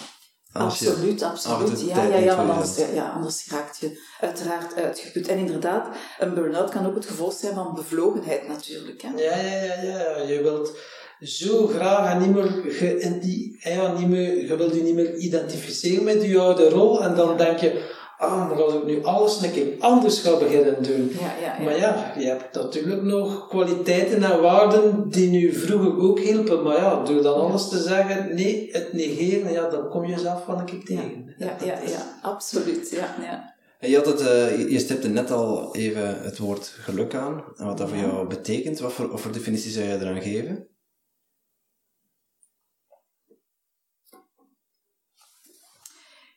absoluut, absoluut. Ja, ja, ja, want anders, ja, anders raakt je uiteraard uitgeput. En inderdaad, een burn-out kan ook het gevolg zijn van bevlogenheid natuurlijk. Hè? Ja, ja, ja, ja. Je wilt zo graag en niet meer, ge, ja, niet meer, je wilt je niet meer identificeren met je oude rol. En dan denk je, ah, maar als ik nu alles een keer anders ga beginnen doen. Ja, ja, ja. Maar ja, je hebt natuurlijk nog kwaliteiten en waarden die nu vroeger ook hielpen. Maar ja, door dan alles te zeggen, nee, het negeren, ja, dan kom je zelf van een keer tegen. Ja, ja, ja, absoluut. Ja, ja. Je, had het, uh, je stipte net al even het woord geluk aan. En wat dat voor jou betekent. Wat voor, wat voor definitie zou je eraan geven?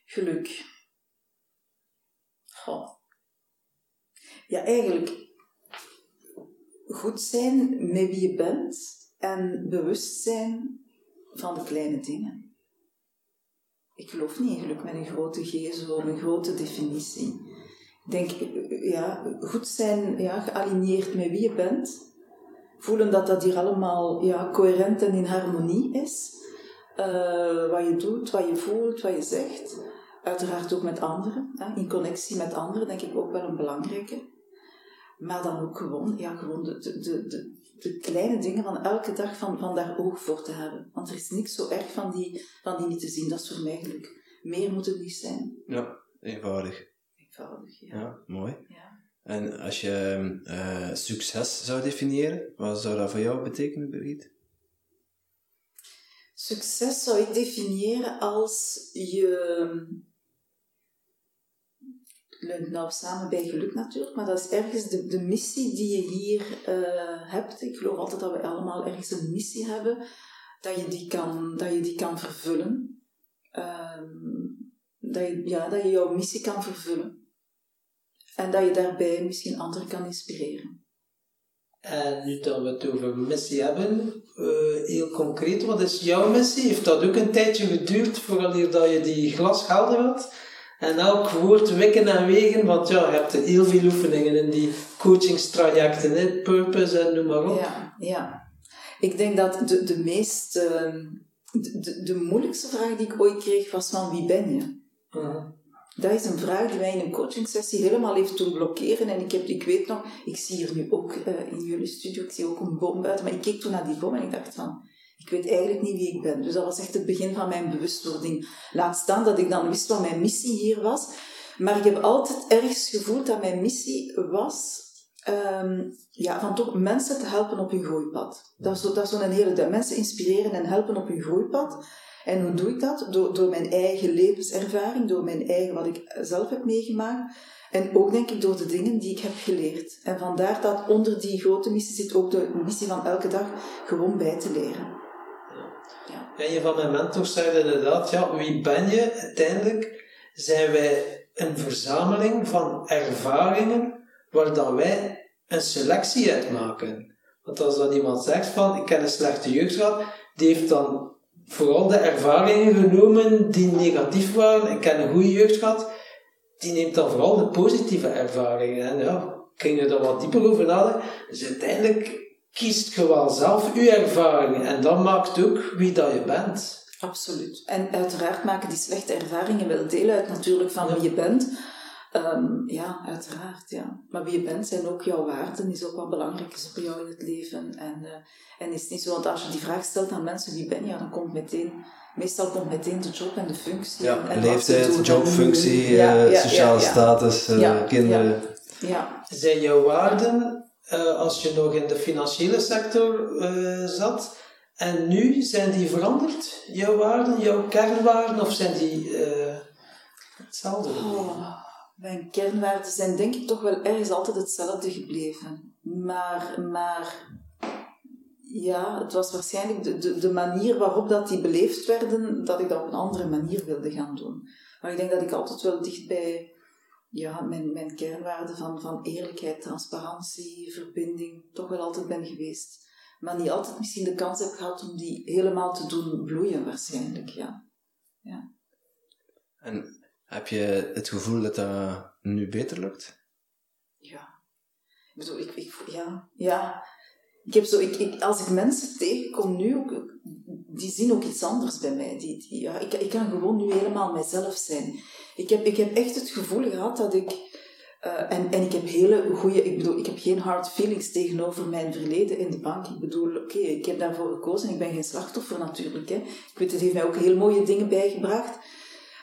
Geluk. Ja, eigenlijk goed zijn met wie je bent en bewust zijn van de kleine dingen. Ik geloof niet in met een grote G, zo een grote definitie. Ik denk, ja, goed zijn, ja, gealigneerd met wie je bent voelen dat dat hier allemaal ja, coherent en in harmonie is. Eh, wat je doet, wat je voelt, wat je zegt. Uiteraard ook met anderen. Hè. In connectie met anderen denk ik ook wel een belangrijke. Maar dan ook gewoon, ja, gewoon de, de, de, de, kleine dingen van elke dag van, van daar oog voor te hebben. Want er is niks zo erg van die, van die niet te zien. Dat is voor mij geluk. Meer moet het niet zijn. Ja, eenvoudig. Eenvoudig, ja. Ja, mooi. ja. En als je eh, succes zou definiëren, wat zou dat voor jou betekenen, Birgit? Succes zou ik definiëren als je nou samen bij geluk natuurlijk, maar dat is ergens de, de missie die je hier uh, hebt. Ik geloof altijd dat we allemaal ergens een missie hebben, dat je die kan, dat je die kan vervullen. Um, dat, je, ja, dat je jouw missie kan vervullen. En dat je daarbij misschien anderen kan inspireren. En nu dat we het over missie hebben, uh, heel concreet, wat is jouw missie? Heeft dat ook een tijdje geduurd voordat dat je die glas helder had? En elk woord wikken en wegen, want ja, je hebt heel veel oefeningen in die coachingstrajecten, hè? purpose en noem maar op. Ja, ja. Ik denk dat de, de meest, uh, de, de, de, moeilijkste vraag die ik ooit kreeg was van wie ben je? Dat is een vraag die mij in een coachingsessie helemaal heeft doen blokkeren. En ik, heb, ik weet nog, ik zie hier nu ook uh, in jullie studio, ik zie ook een boom buiten, maar ik keek toen naar die boom en ik dacht van, ik weet eigenlijk niet wie ik ben. Dus dat was echt het begin van mijn bewustwording. Laat staan dat ik dan wist wat mijn missie hier was. Maar ik heb altijd ergens gevoeld dat mijn missie was um, ja, van toch mensen te helpen op hun groeipad. Dat is, zo'n hele dag. Mensen inspireren en helpen op hun groeipad. En hoe doe ik dat? Door, door mijn eigen levenservaring, door mijn eigen, wat ik zelf heb meegemaakt. En ook denk ik door de dingen die ik heb geleerd. En vandaar dat onder die grote missie zit ook de missie van elke dag gewoon bij te leren. En je van mijn mentors zei inderdaad, ja, wie ben je? Uiteindelijk zijn wij een verzameling van ervaringen waar dan wij een selectie uit maken. Want als dan iemand zegt van, ik ken een slechte jeugd gehad, die heeft dan vooral de ervaringen genomen die negatief waren. Ik ken een goede jeugd gehad, die neemt dan vooral de positieve ervaringen. En ja, ging er wat dieper over nadenken. Dus uiteindelijk kiest je wel zelf je ervaringen en dat maakt ook wie dat je bent. Absoluut. En uiteraard maken die slechte ervaringen wel deel uit natuurlijk van wie je bent. Um, ja, uiteraard, ja. Maar wie je bent zijn ook jouw waarden, is ook wat belangrijk is voor jou in het leven. En, uh, en is niet zo, want als je die vraag stelt aan mensen, wie ben je, dan komt meteen, meestal komt meteen de job en de functie. Ja, en, leeftijd, job, functie, ja, uh, ja, sociale status, uh, kinderen. Ja. Zijn jouw waarden uh, als je nog in de financiële sector uh, zat. En nu zijn die veranderd, jouw waarden, jouw kernwaarden, of zijn die uh, hetzelfde? Oh, mijn kernwaarden zijn denk ik toch wel ergens altijd hetzelfde gebleven. Maar, maar ja, het was waarschijnlijk de, de, de manier waarop dat die beleefd werden, dat ik dat op een andere manier wilde gaan doen. Maar ik denk dat ik altijd wel dicht bij ja, mijn, mijn kernwaarden van, van eerlijkheid, transparantie, verbinding toch wel altijd ben geweest. Maar niet altijd misschien de kans heb gehad om die helemaal te doen bloeien, waarschijnlijk. Ja. ja. En heb je het gevoel dat dat nu beter lukt? Ja. Ik bedoel, ik, ik, ja, ja. Ik heb zo, ik, ik, als ik mensen tegenkom nu, ook, die zien ook iets anders bij mij. Die, ja, ik, ik kan gewoon nu helemaal mijzelf zijn. Ik heb, ik heb echt het gevoel gehad dat ik. Uh, en, en ik heb hele goede. Ik bedoel, ik heb geen hard feelings tegenover mijn verleden in de bank. Ik bedoel, oké, ik heb daarvoor gekozen. Ik ben geen slachtoffer natuurlijk. Hè. Ik weet, het heeft mij ook heel mooie dingen bijgebracht.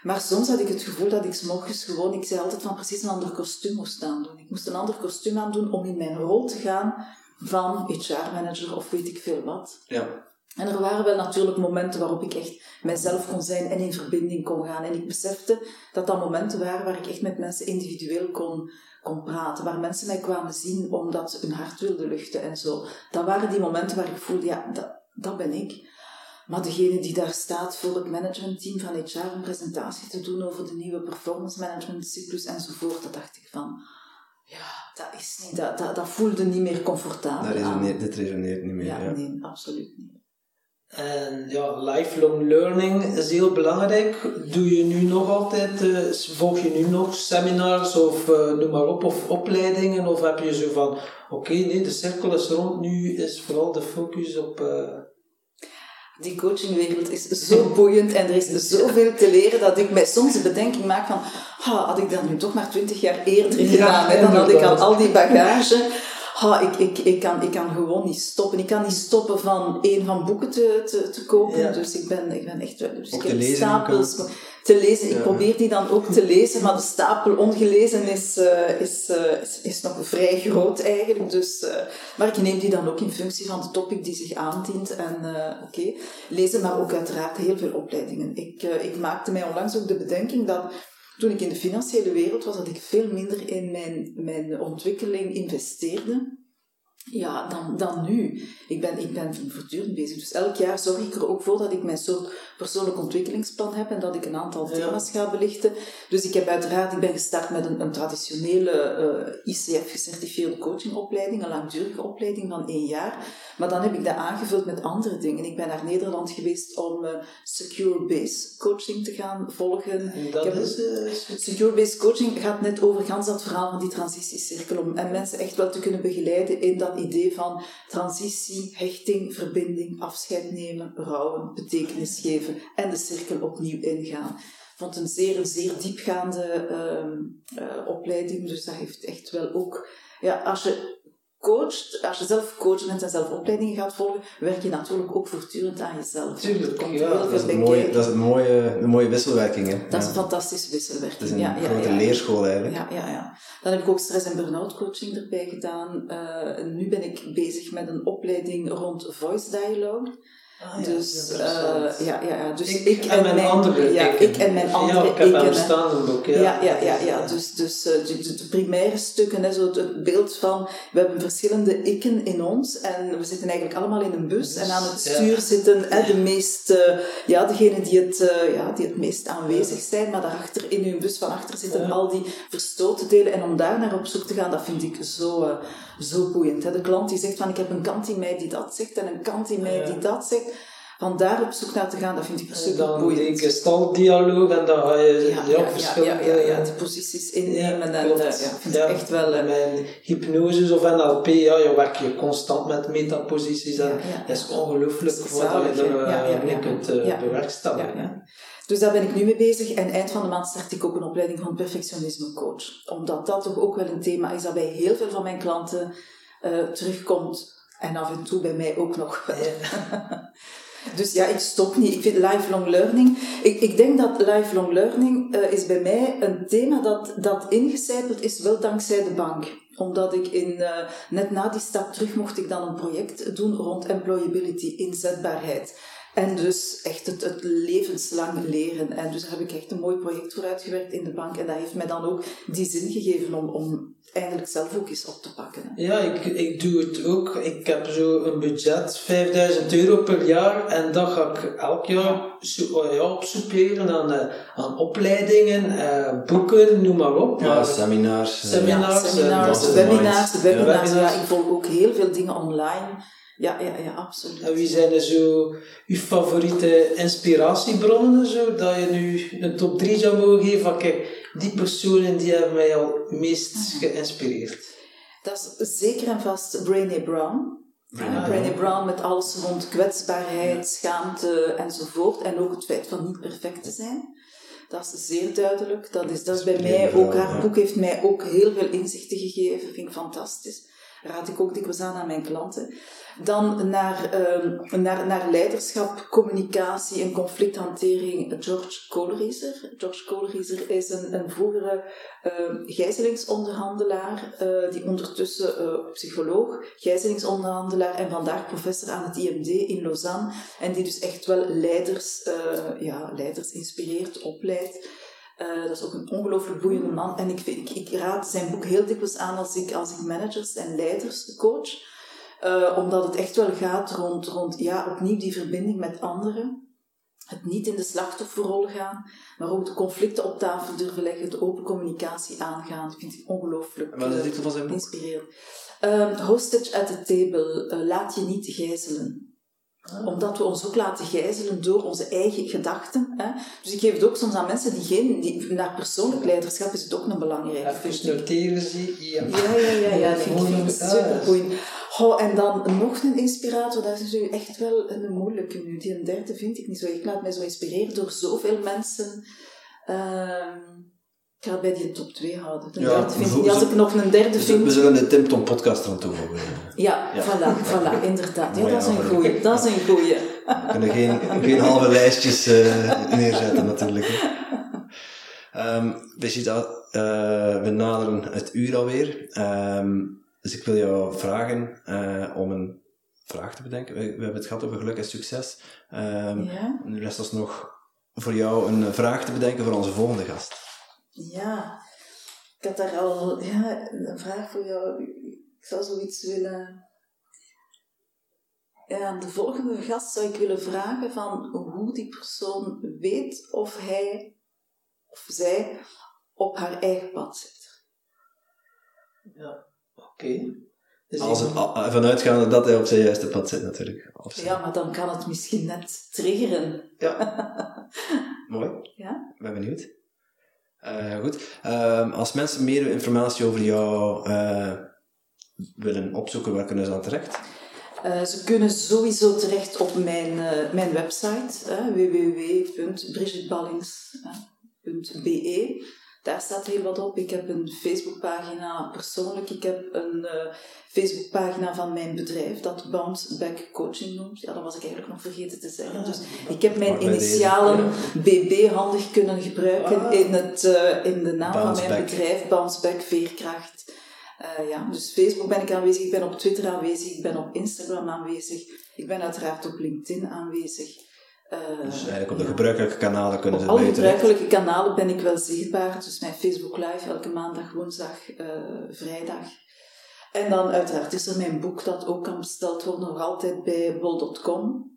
Maar soms had ik het gevoel dat ik s'morgens gewoon, ik zei altijd van precies een ander kostuum moest aandoen. Ik moest een ander kostuum aandoen om in mijn rol te gaan van HR-manager of weet ik veel wat. Ja. En er waren wel natuurlijk momenten waarop ik echt mijzelf kon zijn en in verbinding kon gaan. En ik besefte dat dat momenten waren waar ik echt met mensen individueel kon, kon praten. Waar mensen mij kwamen zien omdat ze hun hart wilden luchten en zo. Dat waren die momenten waar ik voelde, ja, dat, dat ben ik. Maar degene die daar staat voor het managementteam van HR een presentatie te doen over de nieuwe performance management cyclus enzovoort, dat dacht ik van, ja, dat is niet, dat, dat, dat voelde niet meer comfortabel dat resoneert, Dit resoneert niet meer. Ja, ja, nee, absoluut niet. En ja, lifelong learning is heel belangrijk. Doe je nu nog altijd, uh, volg je nu nog seminars of uh, noem maar op, of opleidingen? Of heb je zo van, oké, nee, de cirkel is rond, nu is vooral de focus op... Uh... Die coachingwereld is zo boeiend en er is zoveel te leren dat ik mij soms de bedenking maak van, ah, had ik dat nu toch maar twintig jaar eerder gedaan, ja, dan had ik al al die bagage ha, ik, ik, ik, kan, ik kan gewoon niet stoppen. Ik kan niet stoppen van één van boeken te, te, te kopen. Dus ik ben, ik ben echt... Dus ik heb stapels te lezen. Ik probeer die dan ook te lezen, maar de stapel ongelezen is, uh, is, uh, is, is, nog vrij groot eigenlijk. Dus, uh, maar ik neem die dan ook in functie van de topic die zich aandient. En oké, okay. lezen, maar ook uiteraard heel veel opleidingen. Ik, ik maakte mij onlangs ook de bedenking dat toen ik in de financiële wereld was, dat ik veel minder in mijn, mijn ontwikkeling investeerde ja, dan, dan nu. Ik ben, ik ben voortdurend bezig. Dus elk jaar zorg ik er ook voor dat ik mijn soort persoonlijk ontwikkelingsplan heb en dat ik een aantal thema's ga belichten. Dus ik heb uiteraard, ik ben gestart met een, een traditionele uh, eh, ICF-gecertificeerde coachingopleiding, een langdurige opleiding van één jaar. Maar dan heb ik dat aangevuld met andere dingen. Ik ben naar Nederland geweest om uh, Secure Base coaching te gaan volgen. En dat is, uh, secure Base coaching gaat net over gans dat verhaal van die transitiecirkel, om en mensen echt wel te kunnen begeleiden in dat idee van transitie, hechting, verbinding, afscheid nemen, rouwen, betekenis geven en de cirkel opnieuw ingaan. Ik vond het een zeer, zeer diepgaande uh, opleiding, dus dat heeft echt wel ook... Ja, als je coacht, als je zelf coach bent en zelf opleidingen gaat volgen, werk je natuurlijk ook voortdurend aan jezelf. Tuurlijk, komt ja, heel dat, is een mooie, dat is een mooie, een mooie wisselwerking. Hè? Dat is een fantastische wisselwerking. Het is een ja, ja, grote ja, leerschool eigenlijk. Ja, ja, ja. Dan heb ik ook stress- en burn-out coaching erbij gedaan. Uh, nu ben ik bezig met een opleiding rond voice dialogue. Ah, ja, dus, uh, ja, ja, ja. dus ik, ik, en mijn, mijn andere ja, ik en mijn andere ja, ik heb hem staan boek, Ja, ja, ja, ja. Dus, dus uh, de, de, de primaire stukken, hè, zo het, beeld van we hebben verschillende ikken in ons en we zitten eigenlijk allemaal in een bus en aan het Ja. stuur zitten hè, de meest, uh, ja, degenen die het, ja, die het meest aanwezig zijn, maar daarachter in hun bus van achter zitten Ja. al die verstoten delen en om daar naar op zoek te gaan, dat vind ik zo, uh, zo boeiend. Hè. De klant die zegt van ik heb een kant in mij die dat zegt en een kant in mij Ja. die dat zegt. Van daar op zoek naar te gaan, dat vind ik super dan boeiend. die gestaltdialoog en dan ga je Ja, ja, ja, verschillende... ja, ja, die posities innemen en klopt. eh, ja, vind ik echt wel... eh, en mijn hypnose of NLP, ja, je werk je constant met metaposities en dat is ongelooflijk Dat wat je zalig, er hè. uh, Ja, ja, mee ja. kunt uh, bewerkstelligen. Dus daar ben ik nu mee bezig. En eind van de maand start ik ook een opleiding van perfectionisme coach. Omdat dat toch ook wel een thema is dat bij heel veel van mijn klanten eh, terugkomt. En af en toe bij mij ook nog. *laughs* Dus ja, ik stop niet. Ik vind lifelong learning. Ik, ik denk dat lifelong learning eh, is bij mij een thema dat, dat ingecijpeld is, wel dankzij de bank. Omdat ik in, eh, net na die stap terug mocht ik dan een project doen rond employability, inzetbaarheid. En dus echt het, het levenslang leren. En dus daar heb ik echt een mooi project voor uitgewerkt in de bank. En dat heeft mij dan ook die zin gegeven om, om eindelijk zelf ook eens op te pakken. hè. Ja, ik, ik doe het ook. Ik heb zo een budget, 5000 euro per jaar. En dat ga ik elk jaar zo, oh ja, opsoeperen aan, eh, aan opleidingen, eh, boeken, noem maar op. Ja, seminars. Seminars, ja, eh, seminars, webinars, webinars. Ja. Ja, ik volg ook heel veel dingen online. Ja, ja, ja, absoluut. En wie zijn er zo uw favoriete inspiratiebronnen? Zo, dat je nu een top 3 zou mogen geven van kijk, die personen die hebben mij al het meest geïnspireerd. Dat is zeker en vast Brené Brown. Ja, Brown. Brené Brown met alles rond kwetsbaarheid, schaamte enzovoort. En ook het feit van niet perfect te zijn. Dat is zeer duidelijk. Dat is, dat is bij mij ook, haar boek heeft mij ook heel veel inzichten gegeven. Vind ik fantastisch. Raad ik ook dikwijls aan aan mijn klanten. Dan naar, ehm, naar, naar leiderschap, communicatie en conflicthantering. George Koolrieser. George Koolrieser is een, een vroegere ehm, gijzelingsonderhandelaar, eh, die ondertussen eh, psycholoog, gijzelingsonderhandelaar en vandaag professor aan het IMD in Lausanne. En die dus echt wel leiders, eh, ja, leiders inspireert, opleidt. Dat is ook een ongelooflijk boeiende man. En ik, ik raad zijn boek heel dikwijls aan als ik, als ik managers en leiders coach. Eh, omdat het echt wel gaat rond, rond ja, opnieuw die verbinding met anderen. Het niet in de slachtofferrol gaan, maar ook de conflicten op tafel durven leggen, de open communicatie aangaan. Dat vind ik ongelooflijk En wat is de eh, titel van zijn boek? inspirerend. Ehm, hostage at the table, eh, laat je niet gijzelen. Omdat we ons ook laten gijzelen door onze eigen gedachten. Hè? Dus ik geef het ook soms aan mensen die geen... Die, naar persoonlijk leiderschap is het ook een belangrijke. ik. noteren ze. Ja. Ja, ja, ja, ja, vind ik, vind ik Ah, supergoed. Oh, en dan nog een inspirator, dat is nu echt wel een moeilijke nu. Die een derde vind ik niet zo. Ik laat mij zo inspireren door zoveel mensen. Ehm, ik ga bij die top 2 houden. De Ja, vind ik niet. Als ik nog een derde zullen- we vind... zullen de Tim Tom podcast eraan toevoegen. Ja, Ja. voilà, voilà, inderdaad. Ja, Mooi dat is een goeie. Dat is een goeie. We kunnen geen, geen halve lijstjes eh, neerzetten natuurlijk. Ehm Brigitte, eh, we naderen het uur alweer. Ehm, dus ik wil jou vragen eh, om een vraag te bedenken. We, we hebben het gehad over geluk en succes. Ehm, Ja? Nu rest ons nog voor jou een vraag te bedenken voor onze volgende gast. Ja. Ik had daar al ja, een vraag voor jou. Ik zou zoiets willen... Ja, aan de volgende gast zou ik willen vragen van hoe die persoon weet of hij of zij op haar eigen pad zit. Ja, oké. Dus Als het, vanuitgaande dat hij op zijn juiste pad zit natuurlijk. Ja, maar dan kan het misschien net triggeren. *laughs* Mooi. Ja? Ik ben benieuwd. Eh, goed. Ehm, als mensen meer informatie over jou eh, willen opzoeken, waar kunnen ze aan terecht? Eh, ze kunnen sowieso terecht op mijn, mijn website, www.brigitballings.be. Daar staat heel wat op. Ik heb een Facebookpagina persoonlijk. Ik heb een eh, Facebookpagina van mijn bedrijf dat Bounce Back Coaching noemt. Ja, dat was ik eigenlijk nog vergeten te zeggen. Dus ik heb mijn initialen BB handig kunnen gebruiken Ah. in, het, eh, in de naam Bounce van mijn Back. bedrijf, Bounce Back Veerkracht. Eh, ja, dus Facebook ben ik aanwezig, ik ben op Twitter aanwezig, ik ben op Instagram aanwezig, ik ben uiteraard op LinkedIn aanwezig. Eh, Dus eigenlijk op de ja. gebruikelijke kanalen kunnen Op ze alle gebruikelijke kanalen ben ik wel zichtbaar. Dus mijn Facebook Live elke maandag, woensdag, eh, vrijdag. En dan uiteraard is er mijn boek dat ook kan besteld worden nog altijd bij bol.com.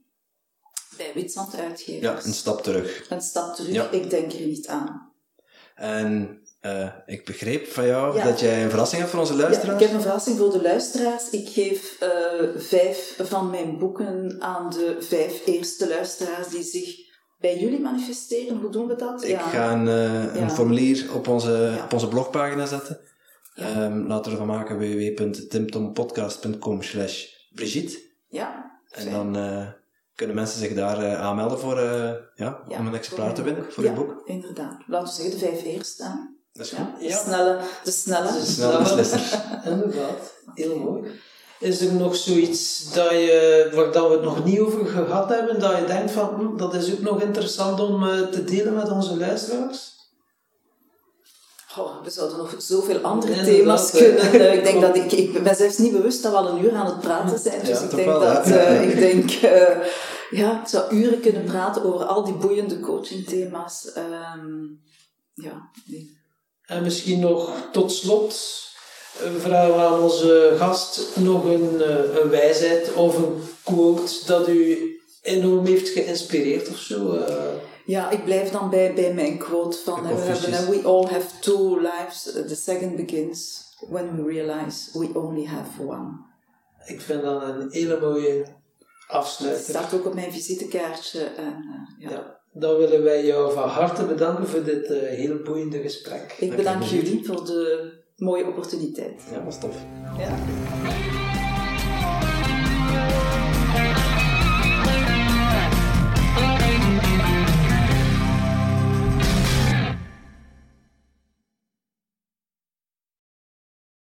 Bij Witsand Ja, Uitgevers. een stap terug. Een stap terug, Ja. ik denk er niet aan. En eh, ik begreep van jou Ja. dat jij een verrassing hebt voor onze Ja, luisteraars. ik heb een verrassing voor de luisteraars. Ik geef eh, vijf van mijn boeken aan de vijf eerste luisteraars die zich bij jullie manifesteren. Hoe doen we dat? Ik ga een, eh, een Ja. formulier op onze, Ja. op onze blogpagina zetten. Ja. Ehm, laten we ervan maken www.timtompodcast.com slash Brigitte. Ja. En dan kunnen mensen zich daar aanmelden voor, ja, Ja, om een exemplaar te winnen voor ja, uw boek. inderdaad. Laten we zeggen de vijf eerste. hè. Dat is goed. Ja, de snelle. De snelle. Dus- Snel beslisser. *laughs* Inderdaad, heel mooi. Is er nog zoiets dat je, waar dat we het nog niet over gehad hebben, dat je denkt van, hm, dat is ook nog interessant om eh, te delen met onze luisteraars? Goh, we zouden nog zoveel andere thema's kunnen. eh, ik denk dat ik, ik ben zelfs niet bewust dat we al een uur aan het praten zijn. Dus Ja, ik denk wel, dat ja. eh, ik denk, eh, ja, ik zou uren kunnen praten over al die boeiende coachingthema's. Ehm ja, nee. En misschien nog tot slot eh, vragen we aan onze gast nog een, eh, een wijsheid of een quote dat u enorm heeft geïnspireerd of zo. eh. Ja, ik blijf dan bij, bij mijn quote van we hebben we all have two lives. The second begins when we realize we only have one. Ik vind dat een hele mooie Dat afsluiter. staat ook op mijn visitekaartje. En, ja. Ja, dan willen wij jou van harte bedanken voor dit eh, heel boeiende gesprek. Ik bedank jullie voor de mooie opportuniteit. Ja, dat is tof. Ja.